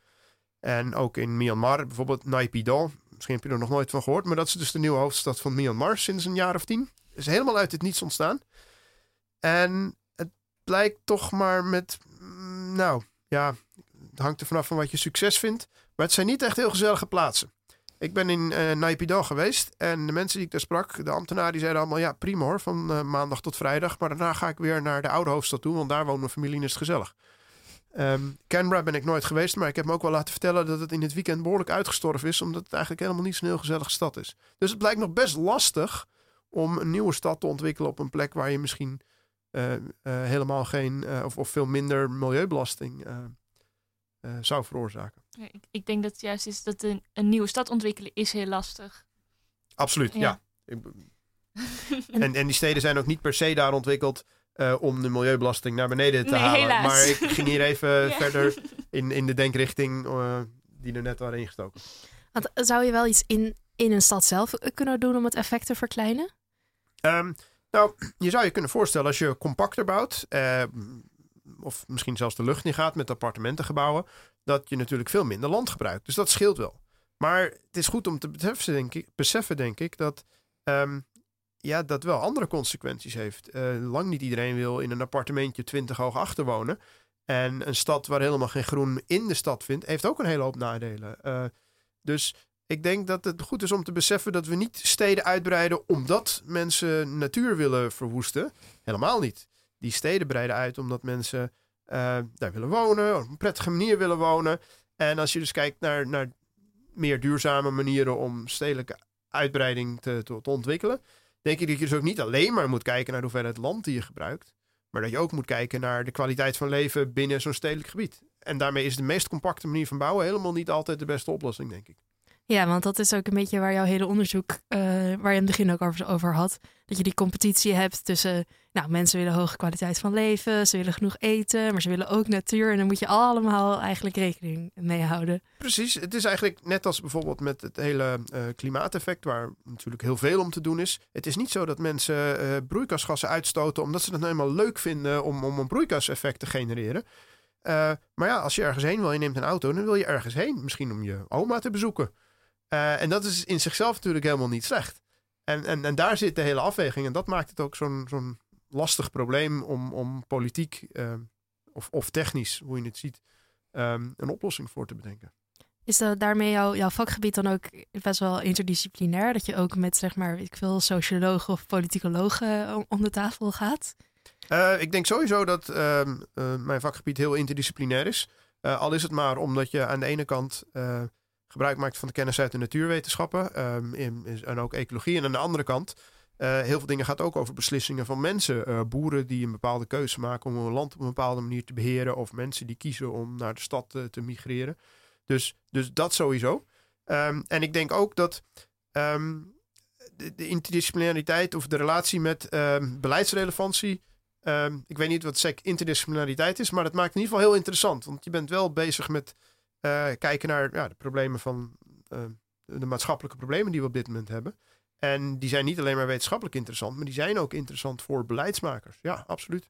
Speaker 3: En ook in Myanmar, bijvoorbeeld Naypyidaw. Misschien heb je er nog nooit van gehoord. Maar dat is dus de nieuwe hoofdstad van Myanmar sinds een jaar of tien. Is helemaal uit het niets ontstaan. En het blijkt toch maar met... mm, Nou, ja, het hangt er vanaf van wat je succes vindt. Maar het zijn niet echt heel gezellige plaatsen. Ik ben in eh Naypyidaw geweest en de mensen die ik daar sprak, de ambtenaren, die zeiden allemaal ja, prima hoor, van eh, maandag tot vrijdag. Maar daarna ga ik weer naar de oude hoofdstad toe, want daar woont mijn familie en is het gezellig. Ehm Canberra ben ik nooit geweest, maar ik heb me ook wel laten vertellen dat het in het weekend behoorlijk uitgestorven is, omdat het eigenlijk helemaal niet zo'n heel gezellige stad is. Dus het blijkt nog best lastig om een nieuwe stad te ontwikkelen op een plek waar je misschien eh, helemaal geen of, of veel minder milieubelasting zou veroorzaken.
Speaker 5: Ja, Ik, ik denk dat het juist is dat een, een nieuwe stad ontwikkelen is heel lastig.
Speaker 3: Absoluut, ja. En, en die steden zijn ook niet per se daar ontwikkeld eh, om de milieubelasting naar beneden te
Speaker 5: Nee,
Speaker 3: halen.
Speaker 5: helaas.
Speaker 3: Maar ik ging hier even
Speaker 5: Ja.
Speaker 3: verder in, in de denkrichting eh, die er net waren ingestoken.
Speaker 1: Want eh, zou je wel iets in, in een stad zelf kunnen doen om het effect te verkleinen?
Speaker 3: Ehm, nou, je zou je kunnen voorstellen als je compacter bouwt, eh, of misschien zelfs de lucht niet gaat met appartementengebouwen, dat je natuurlijk veel minder land gebruikt. Dus dat scheelt wel. Maar het is goed om te beseffen, denk ik, beseffen, denk ik dat ehm, ja, dat wel andere consequenties heeft. Eh, lang niet iedereen wil in een appartementje 20 hoog achter wonen. En een stad waar helemaal geen groen in de stad vindt, heeft ook een hele hoop nadelen. Eh, dus ik denk dat het goed is om te beseffen dat we niet steden uitbreiden omdat mensen natuur willen verwoesten. Helemaal niet. Die steden breiden uit omdat mensen eh, daar willen wonen, op een prettige manier willen wonen. En als je dus kijkt naar, naar meer duurzame manieren om stedelijke uitbreiding te, te, ontwikkelen, denk ik dat je dus ook niet alleen maar moet kijken naar de hoeveelheid land die je gebruikt, maar dat je ook moet kijken naar de kwaliteit van leven binnen zo'n stedelijk gebied. En daarmee is de meest compacte manier van bouwen helemaal niet altijd de beste oplossing, denk ik.
Speaker 1: Ja, want dat is ook een beetje waar jouw hele onderzoek, eh, waar je in het begin ook over had. Dat je die competitie hebt tussen, nou, mensen willen hoge kwaliteit van leven, ze willen genoeg eten, maar ze willen ook natuur. En dan moet je allemaal eigenlijk rekening mee houden.
Speaker 3: Precies, het is eigenlijk net als bijvoorbeeld met het hele eh, klimaateffect, waar natuurlijk heel veel om te doen is. Het is niet zo dat mensen eh, broeikasgassen uitstoten omdat ze het nou eenmaal leuk vinden om, om een broeikaseffect te genereren. Eh, maar ja, als je ergens heen wil, je neemt een auto, dan wil je ergens heen. Misschien om je oma te bezoeken. En dat is in zichzelf natuurlijk helemaal niet slecht. En, en, en daar zit de hele afweging. En dat maakt het ook zo'n zo'n lastig probleem om, om politiek ehm, of, of technisch, hoe je het ziet, ehm, een oplossing voor te bedenken.
Speaker 1: Is dat daarmee jouw, jouw vakgebied dan ook best wel interdisciplinair? Dat je ook met, zeg maar, ik veel, sociologen of politicologen om, om de tafel gaat?
Speaker 3: Eh, ik denk sowieso dat ehm, eh, mijn vakgebied heel interdisciplinair is. Eh, al is het maar omdat je aan de ene kant eh, gebruik maakt van de kennis uit de natuurwetenschappen in, in- en ook ecologie. En aan de andere kant, eh, heel veel dingen gaat ook over beslissingen van mensen. Eh, boeren die een bepaalde keuze maken om hun land op een bepaalde manier te beheren. Of mensen die kiezen om naar de stad eh, te migreren. Dus, dus dat sowieso. Ehm, en ik denk ook dat ehm, de, de interdisciplinariteit of de relatie met ehm, beleidsrelevantie. ik weet niet wat sec interdisciplinariteit is, maar dat maakt in ieder geval heel interessant. Want je bent wel bezig met kijken naar ja, de problemen van de maatschappelijke problemen die we op dit moment hebben. En die zijn niet alleen maar wetenschappelijk interessant, maar die zijn ook interessant voor beleidsmakers. Ja, absoluut.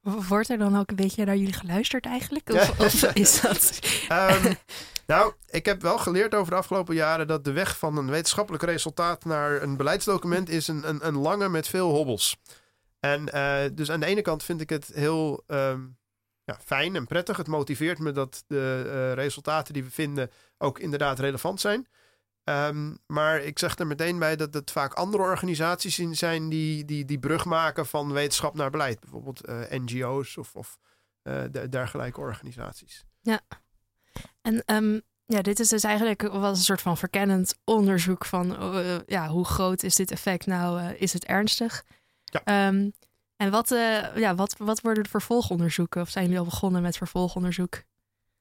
Speaker 1: Wordt er dan ook een beetje naar jullie geluisterd eigenlijk? Of, of is dat...
Speaker 3: Ehm, nou, ik heb wel geleerd over de afgelopen jaren dat de weg van een wetenschappelijk resultaat naar een beleidsdocument is een, een, een lange met veel hobbels. En eh, dus aan de ene kant vind ik het heel ehm, ja, fijn en prettig. Het motiveert me dat de eh, resultaten die we vinden ook inderdaad relevant zijn. Ehm, maar ik zeg er meteen bij dat het vaak andere organisaties in zijn die, die die brug maken van wetenschap naar beleid. Bijvoorbeeld eh, NGO's of, of de- dergelijke organisaties.
Speaker 1: En ehm, ja, dit is dus eigenlijk wel een soort van verkennend onderzoek van eh, ja, hoe groot is dit effect nou? is het ernstig?
Speaker 3: Ja.
Speaker 1: Ehm, en wat, ja, wat, wat worden de vervolgonderzoeken? Of zijn jullie al begonnen met vervolgonderzoek?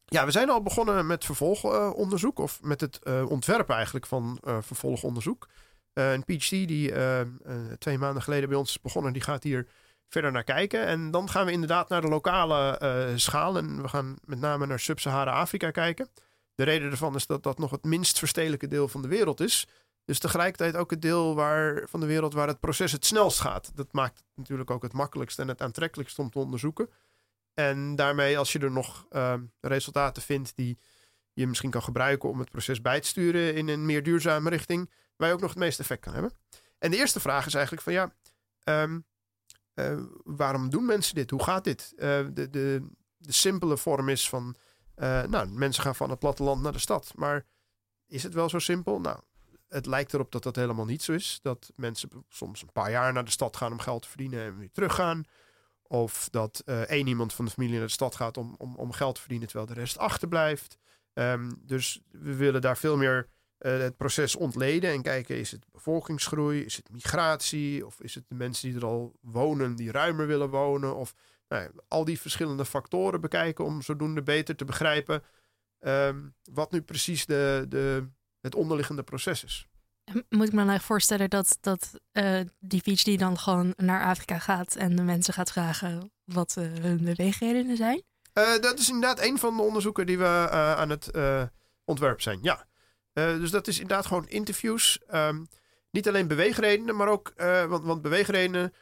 Speaker 3: Ja, we zijn al begonnen met vervolgonderzoek, of met het eh, ontwerpen eigenlijk van eh, vervolgonderzoek. Eh, een PhD die twee maanden geleden bij ons is begonnen, die gaat hier verder naar kijken. En dan gaan we inderdaad naar de lokale eh, schaal en we gaan met name naar Sub-Sahara-Afrika kijken. De reden daarvan is dat dat nog het minst verstedelijke deel van de wereld is. Dus tegelijkertijd ook het deel waar, van de wereld waar het proces het snelst gaat. Dat maakt het natuurlijk ook het makkelijkst en het aantrekkelijkst om te onderzoeken. En daarmee, als je er nog ehm, resultaten vindt die je misschien kan gebruiken om het proces bij te sturen in een meer duurzame richting, waar je ook nog het meeste effect kan hebben. En de eerste vraag is eigenlijk van ja, ehm, eh, waarom doen mensen dit? Hoe gaat dit? Eh, de, de, de simpele vorm is van, eh, nou, mensen gaan van het platteland naar de stad. Maar is het wel zo simpel? Nou, het lijkt erop dat dat helemaal niet zo is. Dat mensen soms een paar jaar naar de stad gaan om geld te verdienen en weer teruggaan. Of dat eh, één iemand van de familie naar de stad gaat om, om, om geld te verdienen terwijl de rest achterblijft. Ehm, dus we willen daar veel meer eh, het proces ontleden en kijken: is het bevolkingsgroei, is het migratie, of is het de mensen die er al wonen, die ruimer willen wonen, of nou al die verschillende factoren bekijken om zodoende beter te begrijpen ehm, wat nu precies de, de, het onderliggende proces is.
Speaker 1: Moet ik me dan eigenlijk voorstellen dat, dat eh, die PhD dan gewoon naar Afrika gaat en de mensen gaat vragen wat eh, hun beweegredenen zijn?
Speaker 3: Eh, dat is inderdaad een van de onderzoeken die we aan het ontwerpen zijn. Ja. Dus dat is inderdaad gewoon interviews. Ehm, niet alleen beweegredenen, maar ook, want, want beweegredenen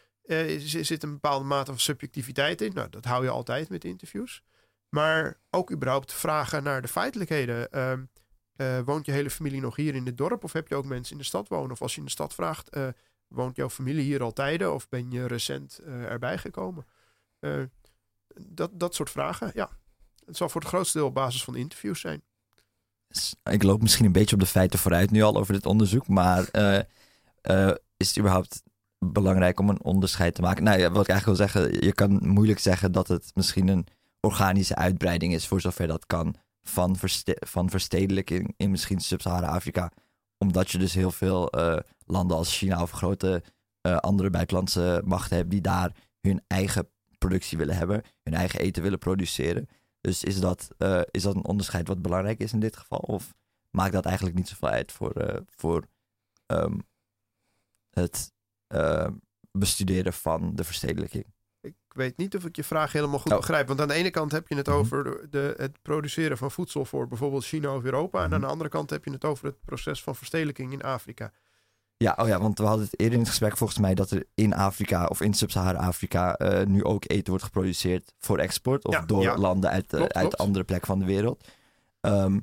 Speaker 3: zit een bepaalde mate van subjectiviteit in. Nou, dat hou je altijd met interviews. Maar ook überhaupt vragen naar de feitelijkheden. Ehm, eh, woont je hele familie nog hier in het dorp? Of heb je ook mensen in de stad wonen? Of als je in de stad vraagt, eh, woont jouw familie hier al tijden? Of ben je recent eh, erbij gekomen? Dat, dat soort vragen, ja. Het zal voor het grootste deel op basis van interviews zijn.
Speaker 4: Ik loop misschien een beetje op de feiten vooruit nu al over dit onderzoek, maar is het überhaupt belangrijk om een onderscheid te maken? Nou ja, wat ik eigenlijk wil zeggen, je kan moeilijk zeggen dat het misschien een organische uitbreiding is, voor zover dat kan, van, van verstedelijking in misschien Sub-Sahara-Afrika. Omdat je dus heel veel eh, landen als China of grote eh, andere buitenlandse machten hebt die daar hun eigen productie willen hebben, hun eigen eten willen produceren. Dus is dat, eh, is dat een onderscheid wat belangrijk is in dit geval? Of maakt dat eigenlijk niet zoveel uit voor, voor ehm, het bestuderen van de verstedelijking?
Speaker 3: Ik weet niet of ik je vraag helemaal goed
Speaker 4: Oh.
Speaker 3: begrijp. Want aan de ene kant heb je het
Speaker 4: Mhm.
Speaker 3: over de, de- het produceren van voedsel voor bijvoorbeeld China of Europa. En aan
Speaker 4: Mhm.
Speaker 3: de andere kant heb je het over het proces van verstedelijking in Afrika.
Speaker 4: Ja, oh ja, want we hadden het eerder in het gesprek volgens mij dat er in Afrika of in Sub-Sahara-Afrika eh, nu ook eten wordt geproduceerd voor export of
Speaker 3: Ja,
Speaker 4: door
Speaker 3: ja.
Speaker 4: landen uit, eh,
Speaker 3: Klopt,
Speaker 4: uit
Speaker 3: klopt.
Speaker 4: andere plekken van de wereld. Ehm,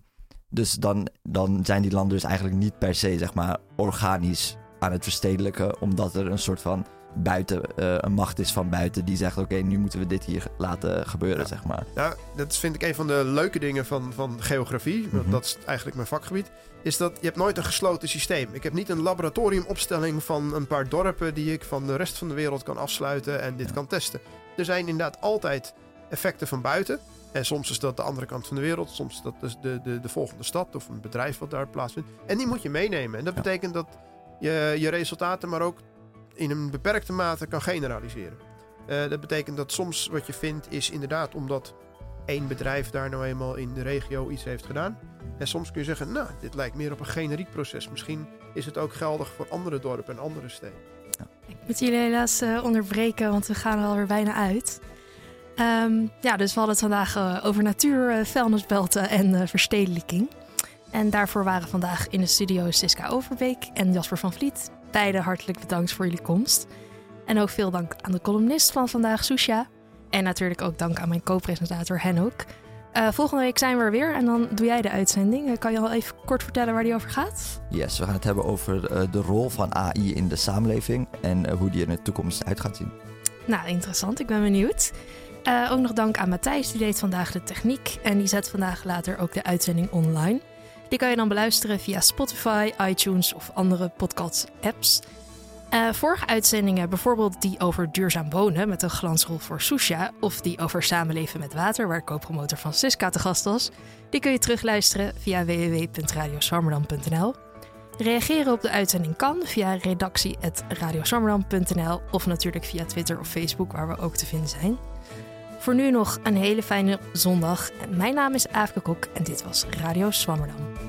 Speaker 4: dus dan, dan zijn die landen dus eigenlijk niet per se zeg maar organisch aan het verstedelijken, omdat er een soort van buiten uh, een macht is van buiten die zegt: oké, nu moeten we dit hier laten gebeuren, zeg maar.
Speaker 3: Nou, dat vind ik een van de leuke dingen van, van geografie. Want dat is eigenlijk mijn vakgebied. Is dat je hebt nooit een gesloten systeem. Ik heb niet een laboratoriumopstelling van een paar dorpen die ik van de rest van de wereld kan afsluiten en dit kan testen. Er zijn inderdaad altijd effecten van buiten. En soms is dat de andere kant van de wereld. Soms is dat dus de, de, de volgende stad of een bedrijf wat daar plaatsvindt. En die moet je meenemen. En dat betekent dat je je resultaten maar ook in een beperkte mate kan generaliseren. Uh, dat betekent dat soms wat je vindt is inderdaad omdat één bedrijf daar nou eenmaal in de regio iets heeft gedaan. En soms kun je zeggen, nou, dit lijkt meer op een generiek proces. Misschien is het ook geldig voor andere dorpen en andere steden.
Speaker 1: Ja. Ik moet jullie helaas uh, onderbreken, want we gaan er alweer bijna uit. Um, ja, dus we hadden het vandaag uh, over natuur, vuilnisbelten en verstedelijking. En daarvoor waren vandaag in de studio Siska Overbeek en Jasper van Vliet. Beide hartelijk bedankt voor jullie komst. En ook veel dank aan de columnist van vandaag, Susha. En natuurlijk ook dank aan mijn co-presentator Henok. Uh, volgende week zijn we er weer en dan doe jij de uitzending. Uh, kan je al even kort vertellen waar die over gaat?
Speaker 4: Yes, we gaan het hebben over uh, de rol van AI in de samenleving en hoe die er in de toekomst uit gaat zien.
Speaker 1: Nou, interessant. Ik ben benieuwd. ook nog dank aan Matthijs, die deed vandaag de techniek. En die zet vandaag later ook de uitzending online. Die kan je dan beluisteren via Spotify, iTunes of andere podcast-apps. Uh, vorige uitzendingen, bijvoorbeeld die over duurzaam wonen met een glansrol voor Susha, of die over samenleven met water, waar co-promotor van Siska te gast was, die kun je terugluisteren via www.radioswammerdam.nl. Reageren op de uitzending kan via redactie.radioswammerdam.nl of natuurlijk via Twitter of Facebook, waar we ook te vinden zijn. Voor nu nog een hele fijne zondag. Mijn naam is Aafke Kok en dit was Radio Swammerdam.